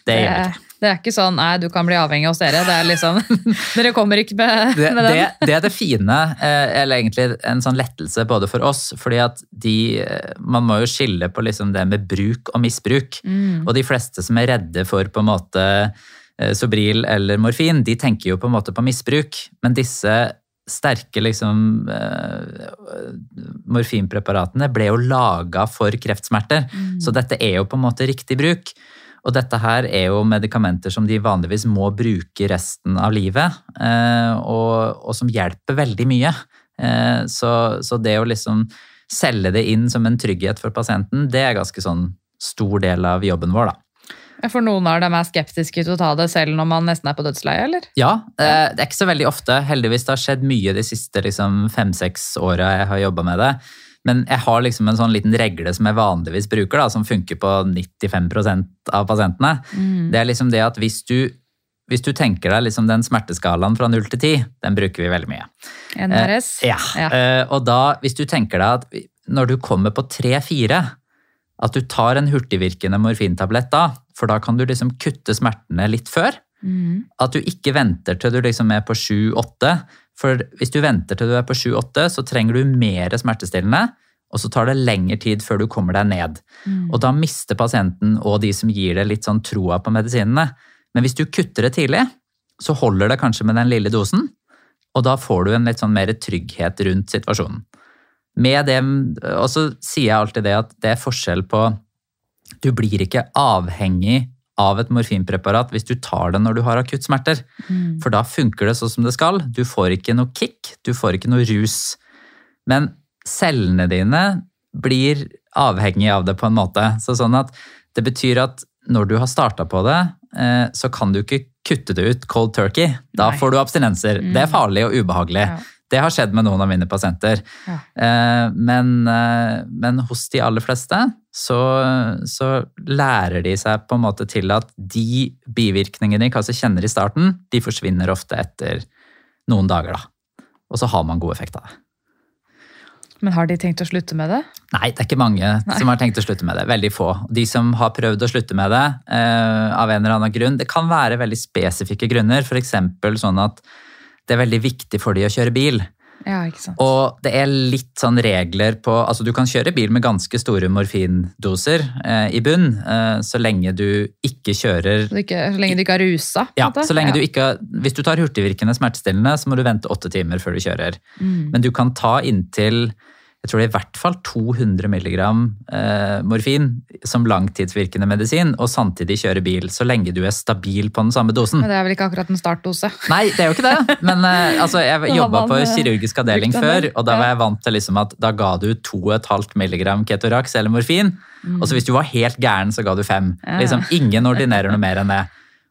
Det det er ikke sånn nei, du kan bli avhengig hos dere. Det er liksom, dere kommer ikke med, det, med det, det, det er det fine, eh, eller egentlig en sånn lettelse både for oss, fordi at de, eh, man må jo skille på liksom det med bruk og misbruk. Mm. Og de fleste som er redde for på en måte eh, Sobril eller morfin, de tenker jo på en måte på misbruk, men disse sterke liksom eh, morfinpreparatene ble jo laga for kreftsmerter, så dette er jo på en måte riktig bruk. Og dette her er jo medikamenter som de vanligvis må bruke resten av livet, eh, og, og som hjelper veldig mye. Eh, Så, så det å liksom selge det inn som en trygghet for pasienten, det er ganske sånn stor del av jobben vår, da. For noen av dem er skeptiske til å ta det selv når man nesten er på dødsleiet, eller? Ja, eh, det er ikke så veldig ofte. Heldigvis det har skjedd mye de siste liksom, fem-seks åra jeg har jobba med det. Men jeg har liksom en sånn liten regle som jeg vanligvis bruker, da, som funker på 95% av pasientene. Det er liksom det at hvis du, hvis du tenker deg liksom den smerteskalaen fra 0 til 10, den bruker vi veldig mye. NRS? Ja, Ja. eh, og da, hvis du tenker deg at når du kommer på 3-4, at du tar en hurtigvirkende morfintablett da, for da kan du liksom kutte smertene litt før. Mm. At du ikke venter til du liksom er på 7-8, for hvis du venter til du er på 7-8, så trenger du mer smertestillende, og så tar det lengre tid før du kommer deg ned. Og da mister pasienten og de som gir det litt sånn troa på medisinene. Men hvis du kutter det tidlig, så holder det kanskje med den lille dosen, og da får du en litt sånn mer trygghet rundt situasjonen. Med det, og så sier jeg alltid det at det er forskjell på Du blir ikke avhengig av et morfinpreparat hvis du tar det når du har akutt smerter. For da funker det sånn som det skal. Du får ikke noe kick, du får ikke noe rus. Men cellene dine blir avhengig av det på en måte. Så sånn at det betyr at når du har starta på det, eh, så kan du ikke kutte det ut cold turkey. Da Nei. får du abstinenser. Det er farlig og ubehagelig. Ja. Det har skjedd med noen av mine pasienter. Ja. Eh, Men, eh, men hos de aller fleste så, så lærer de seg på en måte til at de bivirkningene de kanskje kjenner i starten, de forsvinner ofte etter noen dager. da. Og så har man god effekt av det. Men har de tenkt å slutte med det? Nei, det er ikke mange som har tenkt å slutte med det. Veldig få. De som har prøvd å slutte med det eh, av en eller annen grunn, det kan være veldig spesifikke grunner. F.eks. sånn at det er veldig viktig for de å kjøre bil. Ja, ikke sant. Og det er litt sånn regler på Altså, du kan kjøre bil med ganske store morfindoser eh, i bunn, eh, så lenge du ikke kjører Så, ikke, så lenge du ikke har rusa? ja, så lenge Ja. du ikke Hvis du tar hurtigvirkende smertestillende, så må du vente åtte timer før du kjører. Mm. Men du kan ta inntil jeg tror det er i hvert fall 200 milligram eh, morfin som langtidsvirkende medisin, og samtidig kjøre bil, så lenge du er stabil på den samme dosen. Men det er vel ikke akkurat en startdose? Nei, det er jo ikke det. Men eh, altså, jeg jobba på kirurgisk avdeling før, og da var jeg vant til liksom at da ga du 2,5 milligram Ketorax eller morfin. Og så hvis du var helt gæren, så ga du fem. Ja. Liksom, ingen ordinerer noe mer enn det.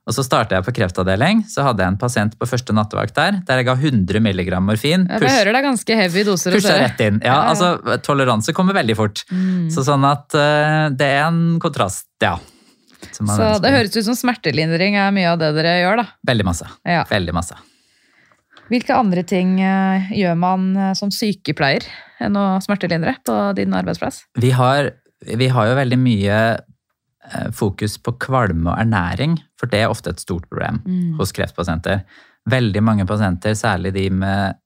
Og så starta jeg på kreftavdeling, så hadde jeg en pasient på første nattevakt der, der jeg ga 100 milligram morfin. Push- jeg hører det er ganske heavy doser Pusha rett inn. Ja, altså, Toleranse kommer veldig fort. Mm. Så sånn at uh, det er en kontrast, ja. Så ønsker. det høres ut som smertelindring er mye av det dere gjør, da. Veldig masse. Ja. Veldig masse. Hvilke andre ting eh, gjør man eh, som sykepleier enn å smertelindre på din arbeidsplass? Vi har, vi har jo veldig mye fokus på kvalme og ernæring, for det er ofte et stort problem hos kreftpasienter. Veldig mange pasienter, særlig de med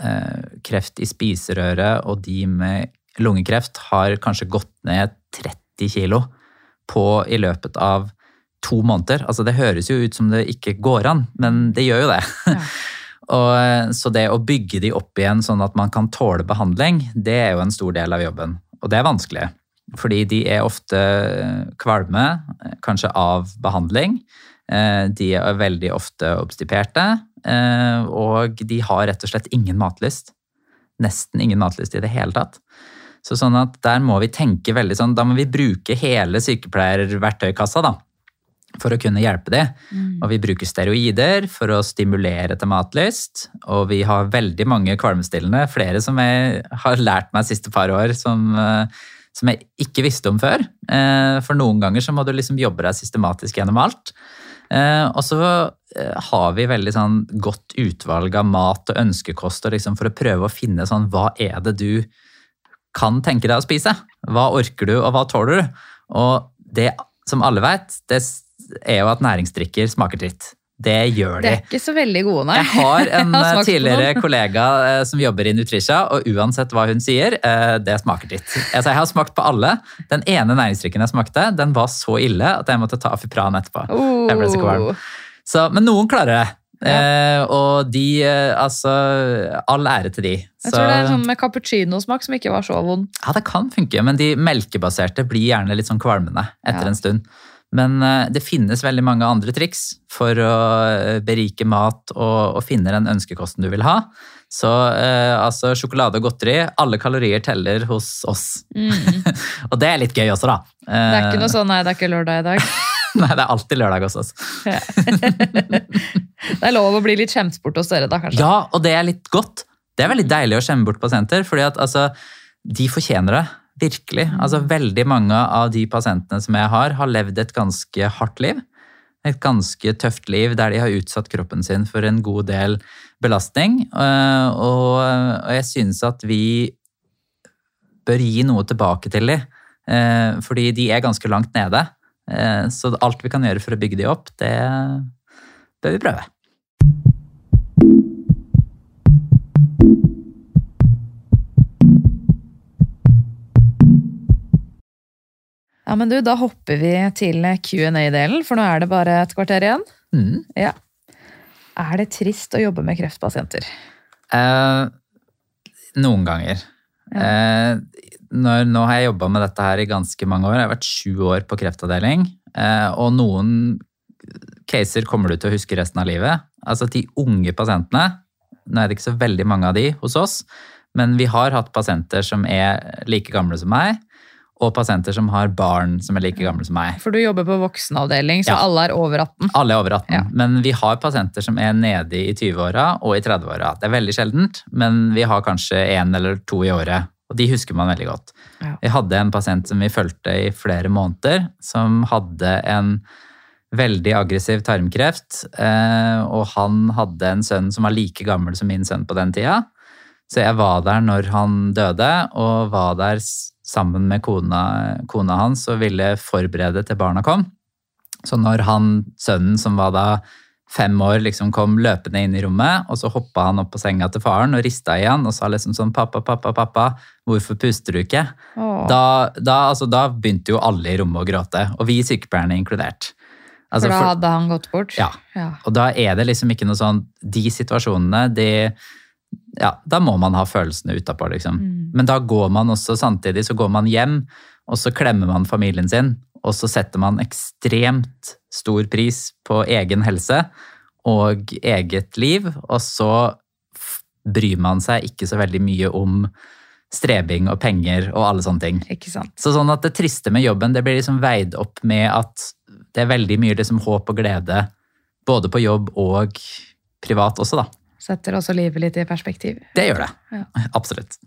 eh, kreft i spiserøret og de med lungekreft, har kanskje gått ned 30 kilo på, i løpet av to måneder. Altså det høres jo ut som det ikke går an, men det gjør jo det. Ja. Og, eh, så det å bygge de opp igjen sånn at man kan tåle behandling, det er jo en stor del av jobben. Og det er vanskelig, fordi de er ofte kvalme, kanskje av behandling. Eh, De er veldig ofte obstiperte, eh, og de har rett og slett ingen matlyst. Nesten ingen matlyst i det hele tatt. Så sånn at der må vi tenke veldig sånn, da må vi bruke hele sykepleierverktøykassa da, for å kunne hjelpe de. Og vi bruker steroider for å stimulere til matlyst. Og vi har veldig mange kvalmestillende, flere som jeg har lært meg de siste par år, som, eh, som jeg ikke visste om før. Eh, For noen ganger så må du liksom jobbe deg systematisk gjennom alt. Eh, Og så eh, har vi veldig sånn godt utvalg av mat og ønskekost og liksom for å prøve å finne sånn hva er det du kan tenke deg å spise? Hva orker du, og hva tåler du? Og det som alle vet, det er jo at næringsdrikker smaker dritt. Det gjør De Det er ikke så veldig gode, nei. Jeg har en Jeg har tidligere kollega eh, som jobber i Nutricia, og uansett hva hun sier, eh, det smaker dritt. Altså, jeg har smakt på alle. Den ene næringsdrikken jeg smakte, den var så ille at jeg måtte ta Afipran etterpå. Jeg ble så kvalm. Oh. Så, men noen klarer det. Eh, og de, eh, altså All ære til de. Jeg tror det er sånn med cappuccinosmak som ikke var så vond. Ja, det kan funke, men de melkebaserte blir gjerne litt sånn kvalmende etter Ja. en stund. Men eh, det finnes veldig mange andre triks for å eh, berike mat og, og finne den ønskekosten du vil ha. Så eh, altså sjokolade og godteri, alle kalorier teller hos oss. og det er litt gøy også, da. Mm. Det er ikke noe sånn 'nei, det er ikke lørdag i dag'. Nei, det er alltid lørdag hos oss. Det er lov å bli litt skjemt bort hos dere, da, kanskje. Ja, og det er litt godt. Det er veldig deilig å skjemme bort pasienter, fordi at altså, de fortjener det. Virkelig. Altså, veldig mange av de pasientene som jeg har, har levd et ganske hardt liv. Et ganske tøft liv der de har utsatt kroppen sin for en god del belastning. øh, Og, og jeg synes at vi bør gi noe tilbake til dem. eh, Fordi de er ganske langt nede. Eh, Så alt vi kan gjøre for å bygge de opp, det bør vi prøve. Ja, men du, Da hopper vi til Q&A-delen, for nå er det bare et kvarter igjen. Mm. Ja. Er det trist å jobbe med kreftpasienter? Eh, noen ganger. Eh, når, nå har jeg jobba med dette her i ganske mange år. Jeg har vært sju år på kreftavdeling. Eh, og noen caser kommer du til å huske resten av livet. Altså de unge pasientene. Nå er det ikke så veldig mange av de hos oss, men vi har hatt pasienter som er like gamle som meg, og pasienter som har barn som er like gamle som meg. For du jobber på voksenavdeling, så Ja. alle er over 18. Alle er over 18, Ja. men vi har pasienter som er nede i 20-åra og i 30-åra. Det er veldig sjeldent, men vi har kanskje én eller to i året, og de husker man veldig godt. Ja. Vi hadde en pasient som vi fulgte i flere måneder, som hadde en veldig aggressiv tarmkreft, eh, og han hadde en sønn som var like gammel som min sønn på den tida. Så jeg var der når han døde, og var der sammen med kona, kona hans og ville forberede til barna kom. Så når han, sønnen som var da fem år, liksom kom løpende inn i rommet, og så hoppa han opp på senga til faren og rista i han og sa liksom sånn 'Pappa, pappa, pappa, hvorfor puster du ikke?' Da, da, altså, da begynte jo alle i rommet å gråte, og vi sykepleierne inkludert. Altså, for da hadde han gått bort? Ja. ja. og da er det liksom ikke noe sånn De situasjonene, de Ja, da må man ha følelsene utapå, liksom. Mm. Men da går man også samtidig, så går man hjem, og så klemmer man familien sin, og så setter man ekstremt stor pris på egen helse og eget liv, og så bryr man seg ikke så veldig mye om strebing og penger og alle sånne ting. Ikke sant. Så sånn at det triste med jobben, det blir liksom veid opp med at det er veldig mye liksom håp og glede, både på jobb og privat også, da. Setter også livet litt i perspektiv. Det gjør det. Ja. Absolutt.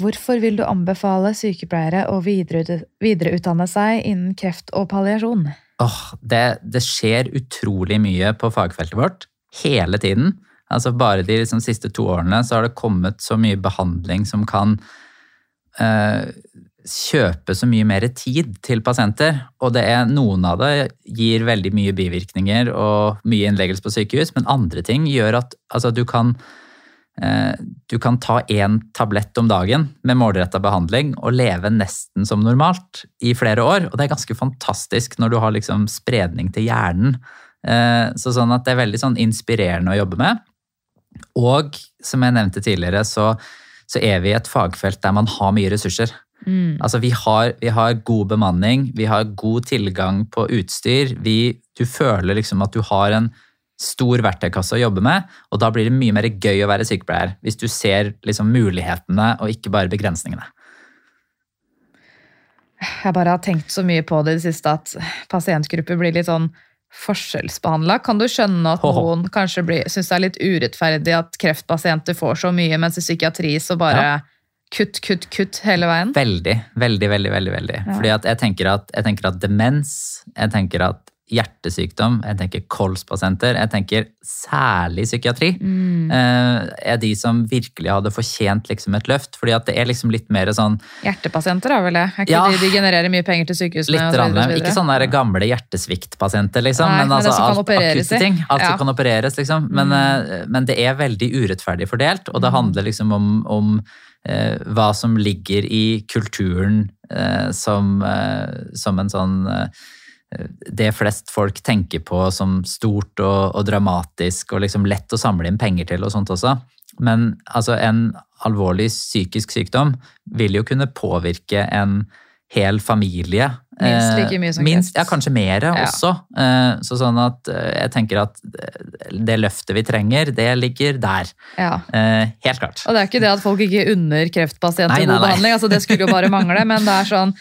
Hvorfor vil du anbefale sykepleiere å videreutdanne seg innen kreft og palliasjon? Åh, det, det skjer utrolig mye på fagfeltet vårt, hele tiden. Altså bare de liksom, siste to årene så har det kommet så mye behandling som kan eh, kjøpe så mye mer tid til pasienter. Og det er, noen av det gir veldig mye bivirkninger og mye innleggelse på sykehus, men andre ting gjør at altså, du kan eh, du kan ta én tablett om dagen med målretta behandling og leve nesten som normalt i flere år. Og det er ganske fantastisk når du har liksom spredning til hjernen. Eh, Så sånn at det er veldig sånn inspirerende å jobbe med. Og som jeg nevnte tidligere, så, så er vi i et fagfelt der man har mye ressurser. Altså vi har, vi har god bemanning, vi har god tilgang på utstyr. Vi, du føler liksom at du har en stor verktøykasse å jobbe med, og da blir det mye mer gøy å være sykepleier. Hvis du ser liksom mulighetene og ikke bare begrensningene. Jeg bare har tenkt så mye på det i det siste at pasientgrupper blir litt sånn forskjellsbehandla. Kan du skjønne at noen kanskje syns det er litt urettferdig at kreftpasienter får så mye, mens i psykiatri så bare Ja. Kutt, kutt, kutt hele veien? Veldig, veldig, veldig. veldig, veldig. Ja. Fordi jeg, tenker at, jeg tenker at demens, jeg tenker at hjertesykdom, jeg tenker kolspasienter, jeg tenker særlig psykiatri, Mm. eh, er de som virkelig hadde fortjent liksom et løft. Fordi at det er liksom litt mer sånn Hjertepasienter er vel det? Er ikke Ja. de, de genererer mye penger til sykehusene? Litt og så rann, videre, og så? Ikke sånne der gamle hjertesviktpasienter, liksom. Nei, men men det altså alt akutte ting. Alt Ja. som kan opereres, liksom. Men, mm. men det er veldig urettferdig fordelt, og det handler liksom om, om eh, hva som ligger i kulturen eh, som, eh, som en sånn eh, det flest folk tenker på som stort og, og dramatisk og liksom lett å samle inn penger til og sånt også. Men altså, en alvorlig psykisk sykdom vil jo kunne påvirke en hel familie Minst Eh, like mye som minst, kreft. Ja, kanskje mer Ja. også. Eh, Så sånn at eh, jeg tenker at det løftet vi trenger, det ligger der. Ja. Eh, Helt klart. Og det er ikke det at folk ikke unner kreftpasienter god behandling, altså det skulle jo bare mangle, men det er sånn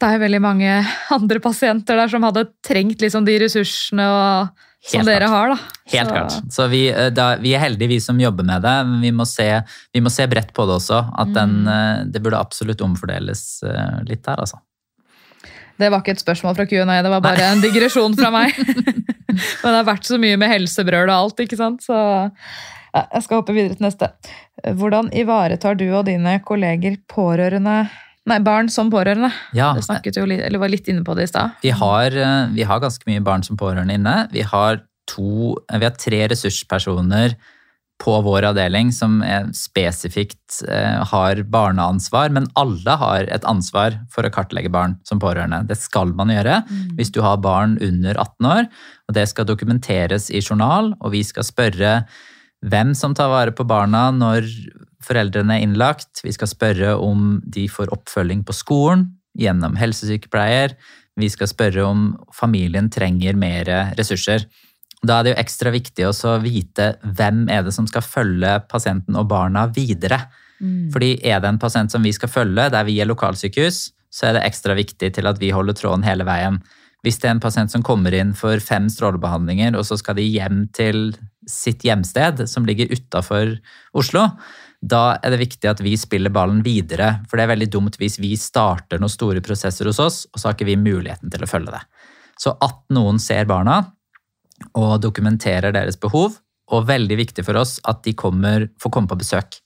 det er veldig mange andre pasienter der som hadde trengt liksom de ressursene og, som dere har. da. Helt Så- klart. Så vi, eh, da, vi er heldige, vi som jobber med det. Men vi må se, vi må se bredt på det også. At den, Mm. eh, det burde absolutt omfordeles eh, litt der, altså. Det var ikke et spørsmål fra Q&A, det var bare en digresjon fra meg. Men det har vært så mye med helsebrøl og alt, ikke sant? Så ja, jeg skal hoppe videre til neste. Hvordan ivaretar du og dine kolleger pårørende Nei, barn som pårørende? Ja, Det snakket jo litt, eller var litt inne på det i stad. vi har, eh, vi har ganske mye barn som pårørende inne. Vi har, to, eh, vi har tre ressurspersoner på vår avdeling som spesifikt eh, har barneansvar, men alle har et ansvar for å kartlegge barn som pårørende. Det skal man gjøre hvis du har barn under 18 år, og det skal dokumenteres i journal, og vi skal spørre hvem som tar vare på barna når foreldrene er innlagt. Vi skal spørre om de får oppfølging på skolen gjennom helsesykepleier. Vi skal spørre om familien trenger mer ressurser. Da er det jo ekstra viktig å vite hvem er det som skal følge pasienten og barna videre. Fordi er det en pasient som vi skal følge, der vi er lokalsykehus, så er det ekstra viktig til at vi holder tråden hele veien. Hvis det er en pasient som kommer inn for fem strålebehandlinger, og så skal de hjem til sitt hjemsted, som ligger utafor Oslo, da er det viktig at vi spiller ballen videre. For det er veldig dumt hvis vi starter noen store prosesser hos oss, og så har ikke vi muligheten til å følge det. Så at noen ser barna og dokumenterer deres behov, og veldig viktig for oss at de kommer, får komme på besøk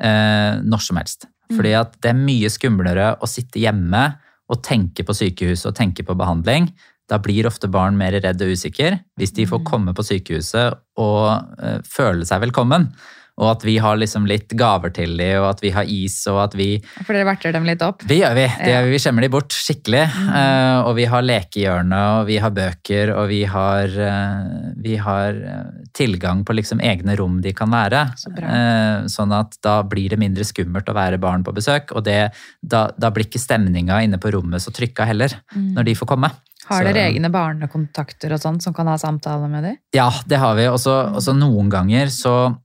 eh, når som helst. Fordi at det er mye skumlere å sitte hjemme og tenke på sykehuset og tenke på behandling. Da blir ofte barn mer redd og usikker. Hvis de får komme på sykehuset og eh, føle seg velkommen, og at vi har liksom litt gaver til dem, og at vi har is, og at vi For dere verter dem litt opp. det gjør vi. Det gjør vi. vi skjemmer de bort skikkelig. Eh, og vi har lekehjørne, og vi har bøker, og vi har, uh, vi har eh, tilgang på liksom egne rom de kan være. Så. Eh, sånn at da blir det mindre skummelt å være barn på besøk. Og det, da, da blir ikke stemninga inne på rommet så trykka heller, når de får komme. Har Så- dere egne barnekontakter og sånt som kan ha samtale med dem? Ja, det har vi. Så og så noen ganger så,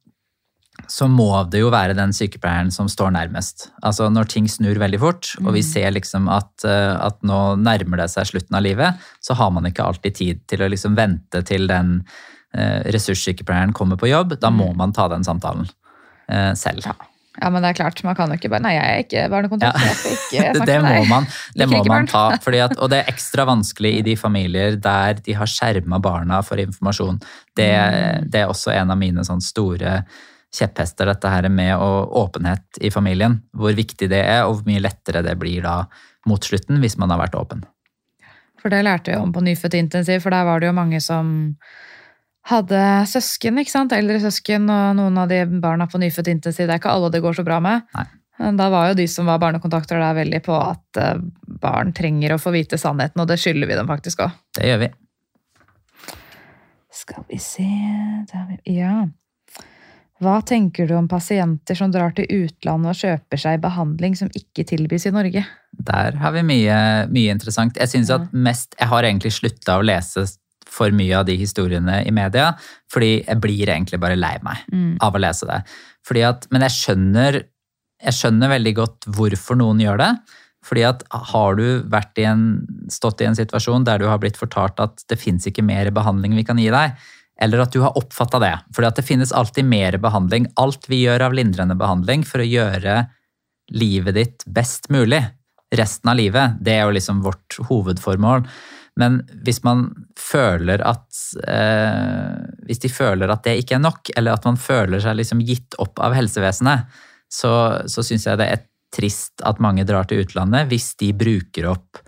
så må det jo være den sykepleieren som står nærmest. Altså Når ting snur veldig fort, og vi ser liksom at, eh, at nå nærmer det seg slutten av livet, så har man ikke alltid tid til å liksom vente til den eh, ressurssykepleieren kommer på jobb. Da må man ta den samtalen eh, selv. Ja. Ja, men det er klart, man kan jo ikke bare Nei, jeg er ikke barnekontakt, Ja. jeg skal ikke snakke det må man, det må man ta. Fordi at, og det er ekstra vanskelig i de familier der de har skjerma barna for informasjon. Det, Mm. det er også en av mine sånn store kjepphester, dette her med åpenhet i familien. Hvor viktig det er, og hvor mye lettere det blir da mot slutten hvis man har vært åpen. For det lærte vi om på nyfødt intensiv, for der var det jo mange som hadde søsken, ikke sant? Eldre søsken, og noen av de barna på nyfødt intensiv, det er ikke alle det går så bra med. Nei. Da var jo de som var barnekontakter der veldig på at eh, barn trenger å få vite sannheten, og det skylder vi dem faktisk òg. Det gjør vi. Skal vi se der vi- Ja. Hva tenker du om pasienter som drar til utlandet og kjøper seg behandling som ikke tilbys i Norge? Der har vi mye, mye interessant. Jeg synes at mest, jeg har egentlig slutta å lese for mye av de historiene i media, fordi jeg blir egentlig bare lei meg av å lese det. Fordi at, men jeg skjønner, jeg skjønner veldig godt hvorfor noen gjør det. Fordi at har du i en, stått i en situasjon der du har blitt fortalt at det fins ikke mer behandling vi kan gi deg, eller at du har oppfatta det. For det finnes alltid mer behandling. Alt vi gjør av lindrende behandling for å gjøre livet ditt best mulig resten av livet, det er jo liksom vårt hovedformål. Men hvis man føler at eh, Hvis de føler at det ikke er nok, eller at man føler seg liksom gitt opp av helsevesenet, så, så syns jeg det er trist at mange drar til utlandet hvis de bruker opp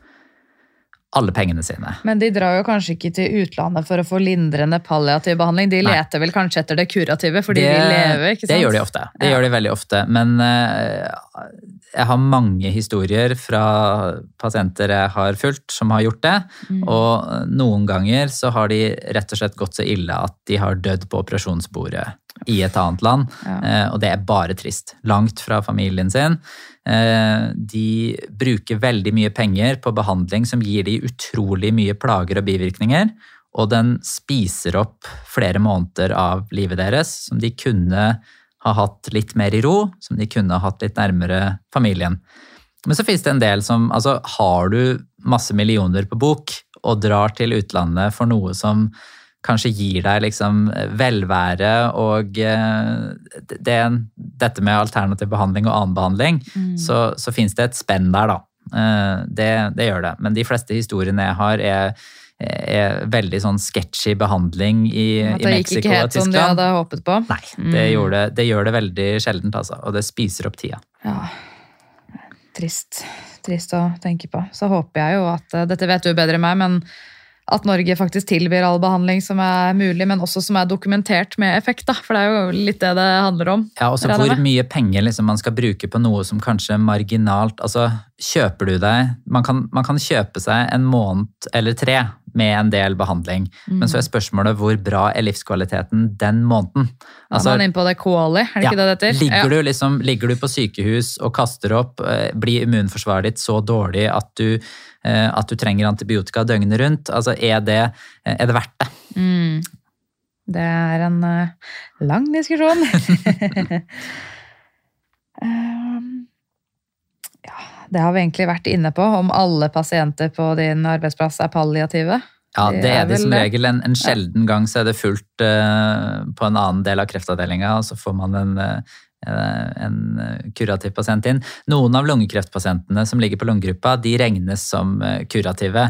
alle pengene sine. Men de drar jo kanskje ikke til utlandet for å få lindrende palliativ behandling. De Nei. leter vel kanskje etter det kurative, for de vil leve, ikke sant? Det gjør de ofte. Det Ja. gjør de veldig ofte. Men uh, jeg har mange historier fra pasienter jeg har fulgt, som har gjort det. Og noen ganger så har de rett og slett gått så ille at de har dødd på operasjonsbordet i et annet land. Ja. Uh, Og det er bare trist. Langt fra familien sin. Eh, De bruker veldig mye penger på behandling som gir de utrolig mye plager og bivirkninger. Og den spiser opp flere måneder av livet deres som de kunne ha hatt litt mer i ro, som de kunne ha hatt litt nærmere familien. Men så finnes det en del som altså Har du masse millioner på bok og drar til utlandet for noe som kanskje gir deg liksom velvære og eh, det, dette med alternativ behandling og annen behandling, så, så fins det et spenn der, da. Eh, Det, det gjør det. Men de fleste historiene jeg har, er, er veldig sånn sketchy behandling i, i det gikk Mexico ikke og helt som Tyskland. hadde håpet på. Nei, det, gjør det, det gjør det veldig sjeldent, altså. Og det spiser opp tida. Ja, trist. Trist å tenke på. Så håper jeg jo at eh, Dette vet du bedre enn meg, men at Norge faktisk tilbyr all behandling som er mulig, men også som er dokumentert med effekt. da, For det er jo litt det det handler om. Ja, også hvor mye penger liksom man skal bruke på noe som kanskje er marginalt Altså, kjøper du deg man kan, man kan kjøpe seg en måned eller tre med en del behandling, men så er spørsmålet hvor bra er livskvaliteten den måneden? Er man inne på det Quali, er det ikke det det heter? ligger, Ja. du liksom, ligger du på sykehus og kaster opp, eh, blir immunforsvaret ditt så dårlig at du, at du trenger antibiotika døgnet rundt? Altså, er det, er det verdt det? Mm. Det er en eh, lang diskusjon. Um, ja, det har vi egentlig vært inne på, om alle pasienter på din arbeidsplass er palliative. Ja, Det er de som regel. En, en sjelden gang så er det fullt uh, på en annen del av kreftavdelinga, og så får man en, eh, en eh, kurativ pasient inn. Noen av lungekreftpasientene som ligger på lungegruppa, de regnes som eh, kurative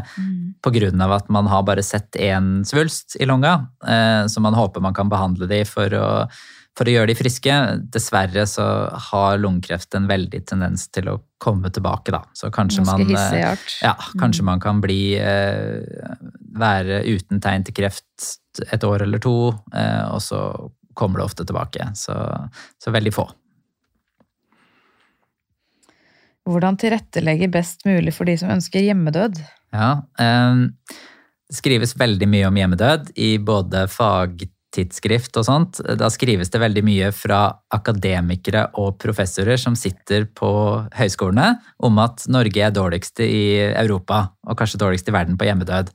på grunn av at man har bare sett én svulst i lunga, eh, så man håper man kan behandle de for å, for å gjøre de friske. Dessverre så har lungekreft en veldig tendens til å komme tilbake, da. Så kanskje man eh, ja, kanskje man kan bli eh, være uten tegn til kreft et år eller to, eh, og så kommer det ofte tilbake. Så, så veldig få. Hvordan tilrettelegge best mulig for de som ønsker hjemmedød? Ja, eh, det skrives veldig mye om hjemmedød i både fagtidsskrift og sånt. Da skrives det veldig mye fra akademikere og professorer som sitter på høyskolene om at Norge er dårligst i Europa, og kanskje dårligst i verden på hjemmedød.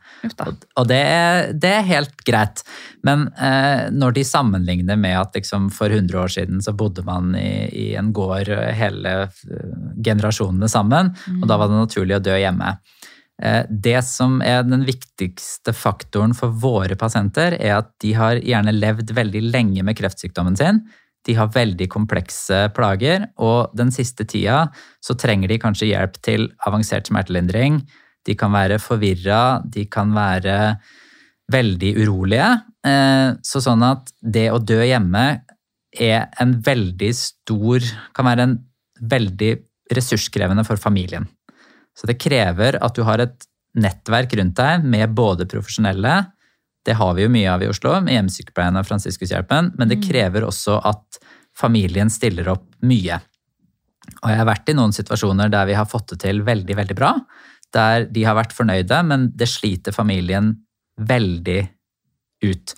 Og- det er, det er helt greit. Men eh, når de sammenligner med at liksom, for 100 år siden så bodde man i, i en gård hele generasjonene sammen, og da var det naturlig å dø hjemme. Eh, Det som er den viktigste faktoren for våre pasienter, er at de har gjerne levd veldig lenge med kreftsykdommen sin. De har veldig komplekse plager, og den siste tida så trenger de kanskje hjelp til avansert smertelindring. De kan være forvirra, de kan være veldig urolige. Eh, Så sånn at det å dø hjemme er en veldig stor Kan være en veldig ressurskrevende for familien. Så det krever at du har et nettverk rundt deg med både profesjonelle, det har vi jo mye av i Oslo, med hjemmesykepleien og Fransiskushjelpen, men det krever også at familien stiller opp mye. Og jeg har vært i noen situasjoner der vi har fått det til veldig, veldig bra, der de har vært fornøyde, men det sliter familien veldig ut.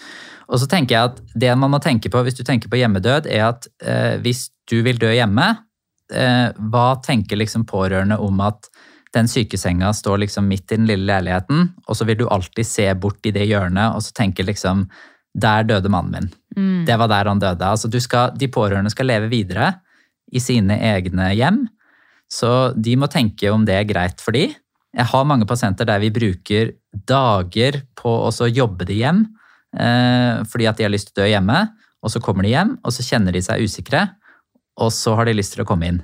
Og så tenker jeg at det man må tenke på hvis du tenker på hjemmedød, er at eh, hvis du vil dø hjemme, eh, hva tenker liksom pårørende om at den sykesenga står liksom midt i den lille leiligheten, og så vil du alltid se bort i det hjørnet og så tenke liksom Der døde mannen min. Det var der han døde. Altså du skal, de pårørende skal leve videre i sine egne hjem, så de må tenke om det er greit for de. Jeg har mange pasienter der vi bruker dager på å så jobbe de hjem, eh, fordi at de har lyst til å dø hjemme, og så kommer de hjem, og så kjenner de seg usikre, og så har de lyst til å komme inn.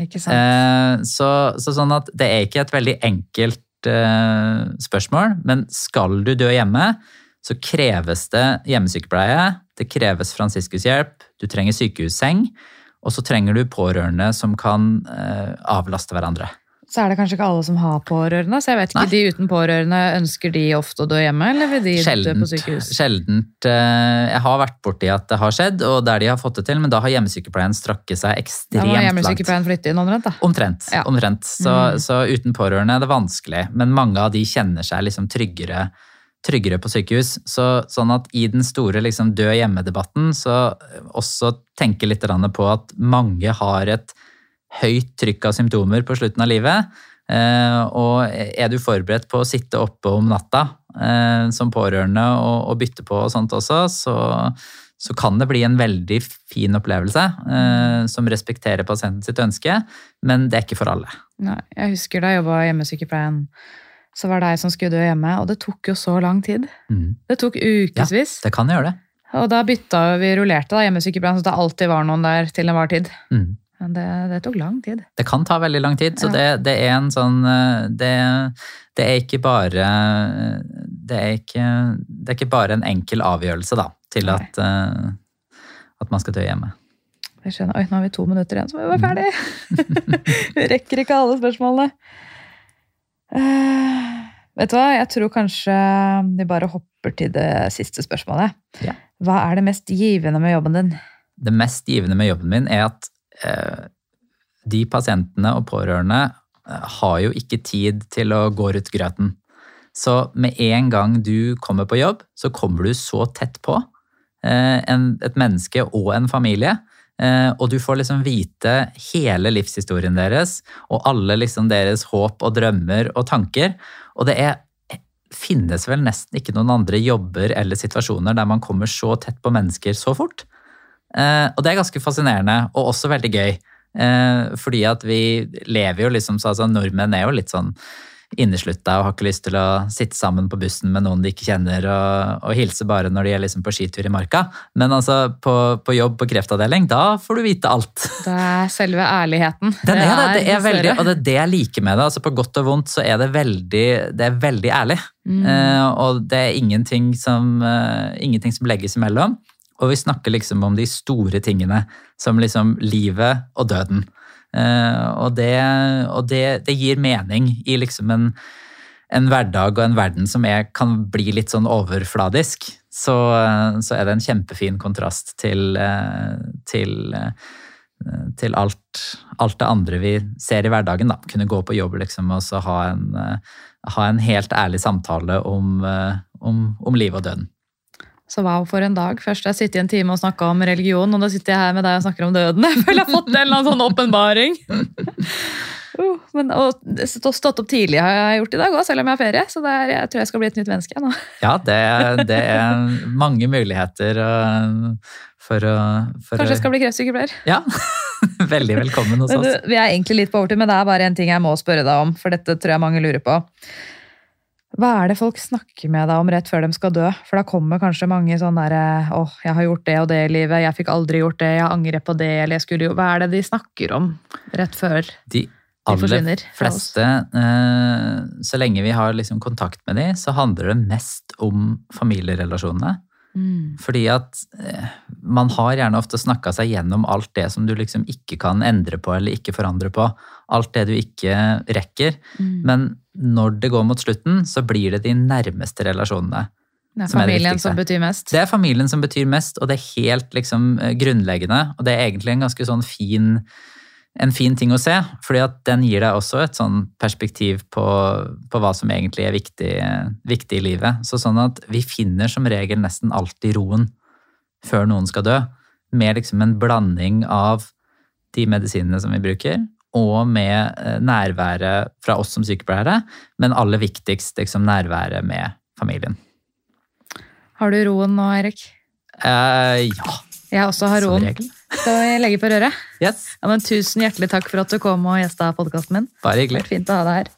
Ikke sant? Eh, så, så sånn at det er ikke et veldig enkelt eh, spørsmål, men skal du dø hjemme, så kreves det hjemmesykepleie, det kreves fransiskushjelp, du trenger sykehusseng, og så trenger du pårørende som kan eh, avlaste hverandre. Så er det kanskje ikke alle som har pårørende, så jeg vet ikke, Nei. de uten pårørende, ønsker de ofte å dø hjemme, eller vil de dø på sykehus? sjeldent eh, Jeg har vært borti at det har skjedd, og der de har fått det til, men da har hjemmesykepleien strakket seg Da ekstremt må langt. hjemmesykepleien flytte inn omtrent, da. Omtrent. Ja. omtrent. Så, Mm. så uten pårørende er det vanskelig, men mange av de kjenner seg liksom tryggere, tryggere på sykehus. Så, sånn at i den store liksom, død hjemme-debatten, så også tenke litt på at mange har et høyt trykk av symptomer på slutten av livet. Eh, og er du forberedt på å sitte oppe om natta eh, som pårørende og, og bytte på og sånt også, så, så kan det bli en veldig fin opplevelse eh, som respekterer pasienten sitt ønske, men det er ikke for alle. Nei, jeg husker da jeg jobba i hjemmesykepleien, så var det jeg som skulle dø hjemme, og det tok jo så lang tid. Mm. Det tok ukevis. Det kan gjøre det. Og da bytta vi rullerte da hjemmesykepleien, så det alltid var noen der til enhver tid. Mm. Men det, det tok lang tid. Det kan ta veldig lang tid, så Ja. det, det er en sånn eh, det, det er ikke bare det er ikke, det er ikke bare en enkel avgjørelse da, til at, eh, at man skal dø hjemme. Jeg skjønner, Oi, nå har vi to minutter igjen, så må vi være ferdig. vi rekker ikke alle spørsmålene. Uh, vet du hva, jeg tror kanskje vi bare hopper til det siste spørsmålet. Ja. Hva er det mest givende med jobben din? Det mest givende med jobben min er at de pasientene og pårørende eh, har jo ikke tid til å gå rundt grøten. Så med en gang du kommer på jobb, så kommer du så tett på eh, et menneske og en familie. Eh, og du får liksom vite hele livshistorien deres og alle liksom deres håp og drømmer og tanker. Og det er, finnes vel nesten ikke noen andre jobber eller situasjoner der man kommer så tett på mennesker så fort. Eh, og det er ganske fascinerende, og også veldig gøy. Eh, fordi at vi lever jo liksom så altså Nordmenn er jo litt sånn inneslutta og har ikke lyst til å sitte sammen på bussen med noen de ikke kjenner, og, og hilse bare når de er liksom på skitur i marka. Men altså, på, på jobb på kreftavdeling, da får du vite alt. Det er selve ærligheten. Den er det, det er veldig, og det er det jeg liker med det. altså På godt og vondt så er det veldig, det er veldig ærlig. Mm. Eh, og det er ingenting som, uh, ingenting som legges imellom. Og vi snakker liksom om de store tingene, som liksom livet og døden. Eh, og det, og det, det gir mening i liksom en, en hverdag og en verden som er, kan bli litt sånn overfladisk. Så, eh, så er det en kjempefin kontrast til, eh, til, til alt, alt det andre vi ser i hverdagen. Da. Kunne gå på jobb liksom, og så ha en, ha en helt ærlig samtale om, om, om livet og døden. Så wow, for en dag. Først har jeg sittet i en time og snakka om religion, og da sitter jeg her med deg og snakker om døden. Jeg føler jeg har fått en eller annen sånn åpenbaring. Uh, men, og stått opp tidlig har jeg gjort i dag òg, selv om jeg har ferie. Så er, jeg tror jeg skal bli et nytt menneske nå. Ja, det, det er mange muligheter øh, for å for Kanskje jeg skal bli kreftsykepleier. Ja. Veldig velkommen hos oss. du, vi er egentlig litt på overtid, men det er bare en ting jeg må spørre deg om, for dette tror jeg mange lurer på. Hva er det folk snakker med deg om rett før de skal dø? For da kommer kanskje mange sånn derre åh, jeg har gjort det og det i livet, jeg fikk aldri gjort det, jeg angrer på det, eller jeg skulle jo Hva er det de snakker om rett før? De De forsvinner aller fleste, øh, så lenge vi har liksom kontakt med dem, så handler det mest om familierelasjonene. Mm. Fordi at eh, man har gjerne ofte snakka seg gjennom alt det som du liksom ikke kan endre på eller ikke forandre på. Alt det du ikke rekker. Mm. Men når det går mot slutten, så blir det de nærmeste relasjonene. Det er som er det familien viktigste. som betyr mest. Det er familien som betyr mest, og det er helt liksom eh, grunnleggende. Og det er egentlig en ganske sånn fin, en fin ting å se, fordi at den gir deg også et sånn perspektiv på, på hva som egentlig er viktig, viktig i livet. Så sånn at vi finner som regel nesten alltid roen før noen skal dø, med liksom en blanding av de medisinene som vi bruker, og med eh, nærværet fra oss som sykepleiere, men aller viktigst liksom nærværet med familien. Har du roen nå, Erik? Eh, ja, Jeg også har som roen. regel. Skal vi legge på røret? Yes, Ja, men Tusen hjertelig takk for at du kom og gjesta podkasten min. bare Det hyggelig. fint å ha deg her.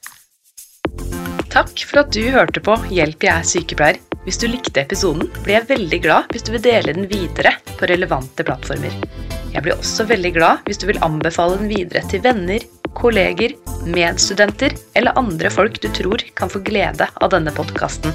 Takk for at du hørte på Hjelp, jeg er sykepleier. Hvis du likte episoden, blir jeg veldig glad hvis du vil dele den videre på relevante plattformer. Jeg blir også veldig glad hvis du vil anbefale den videre til venner, kolleger, medstudenter eller andre folk du tror kan få glede av denne podkasten.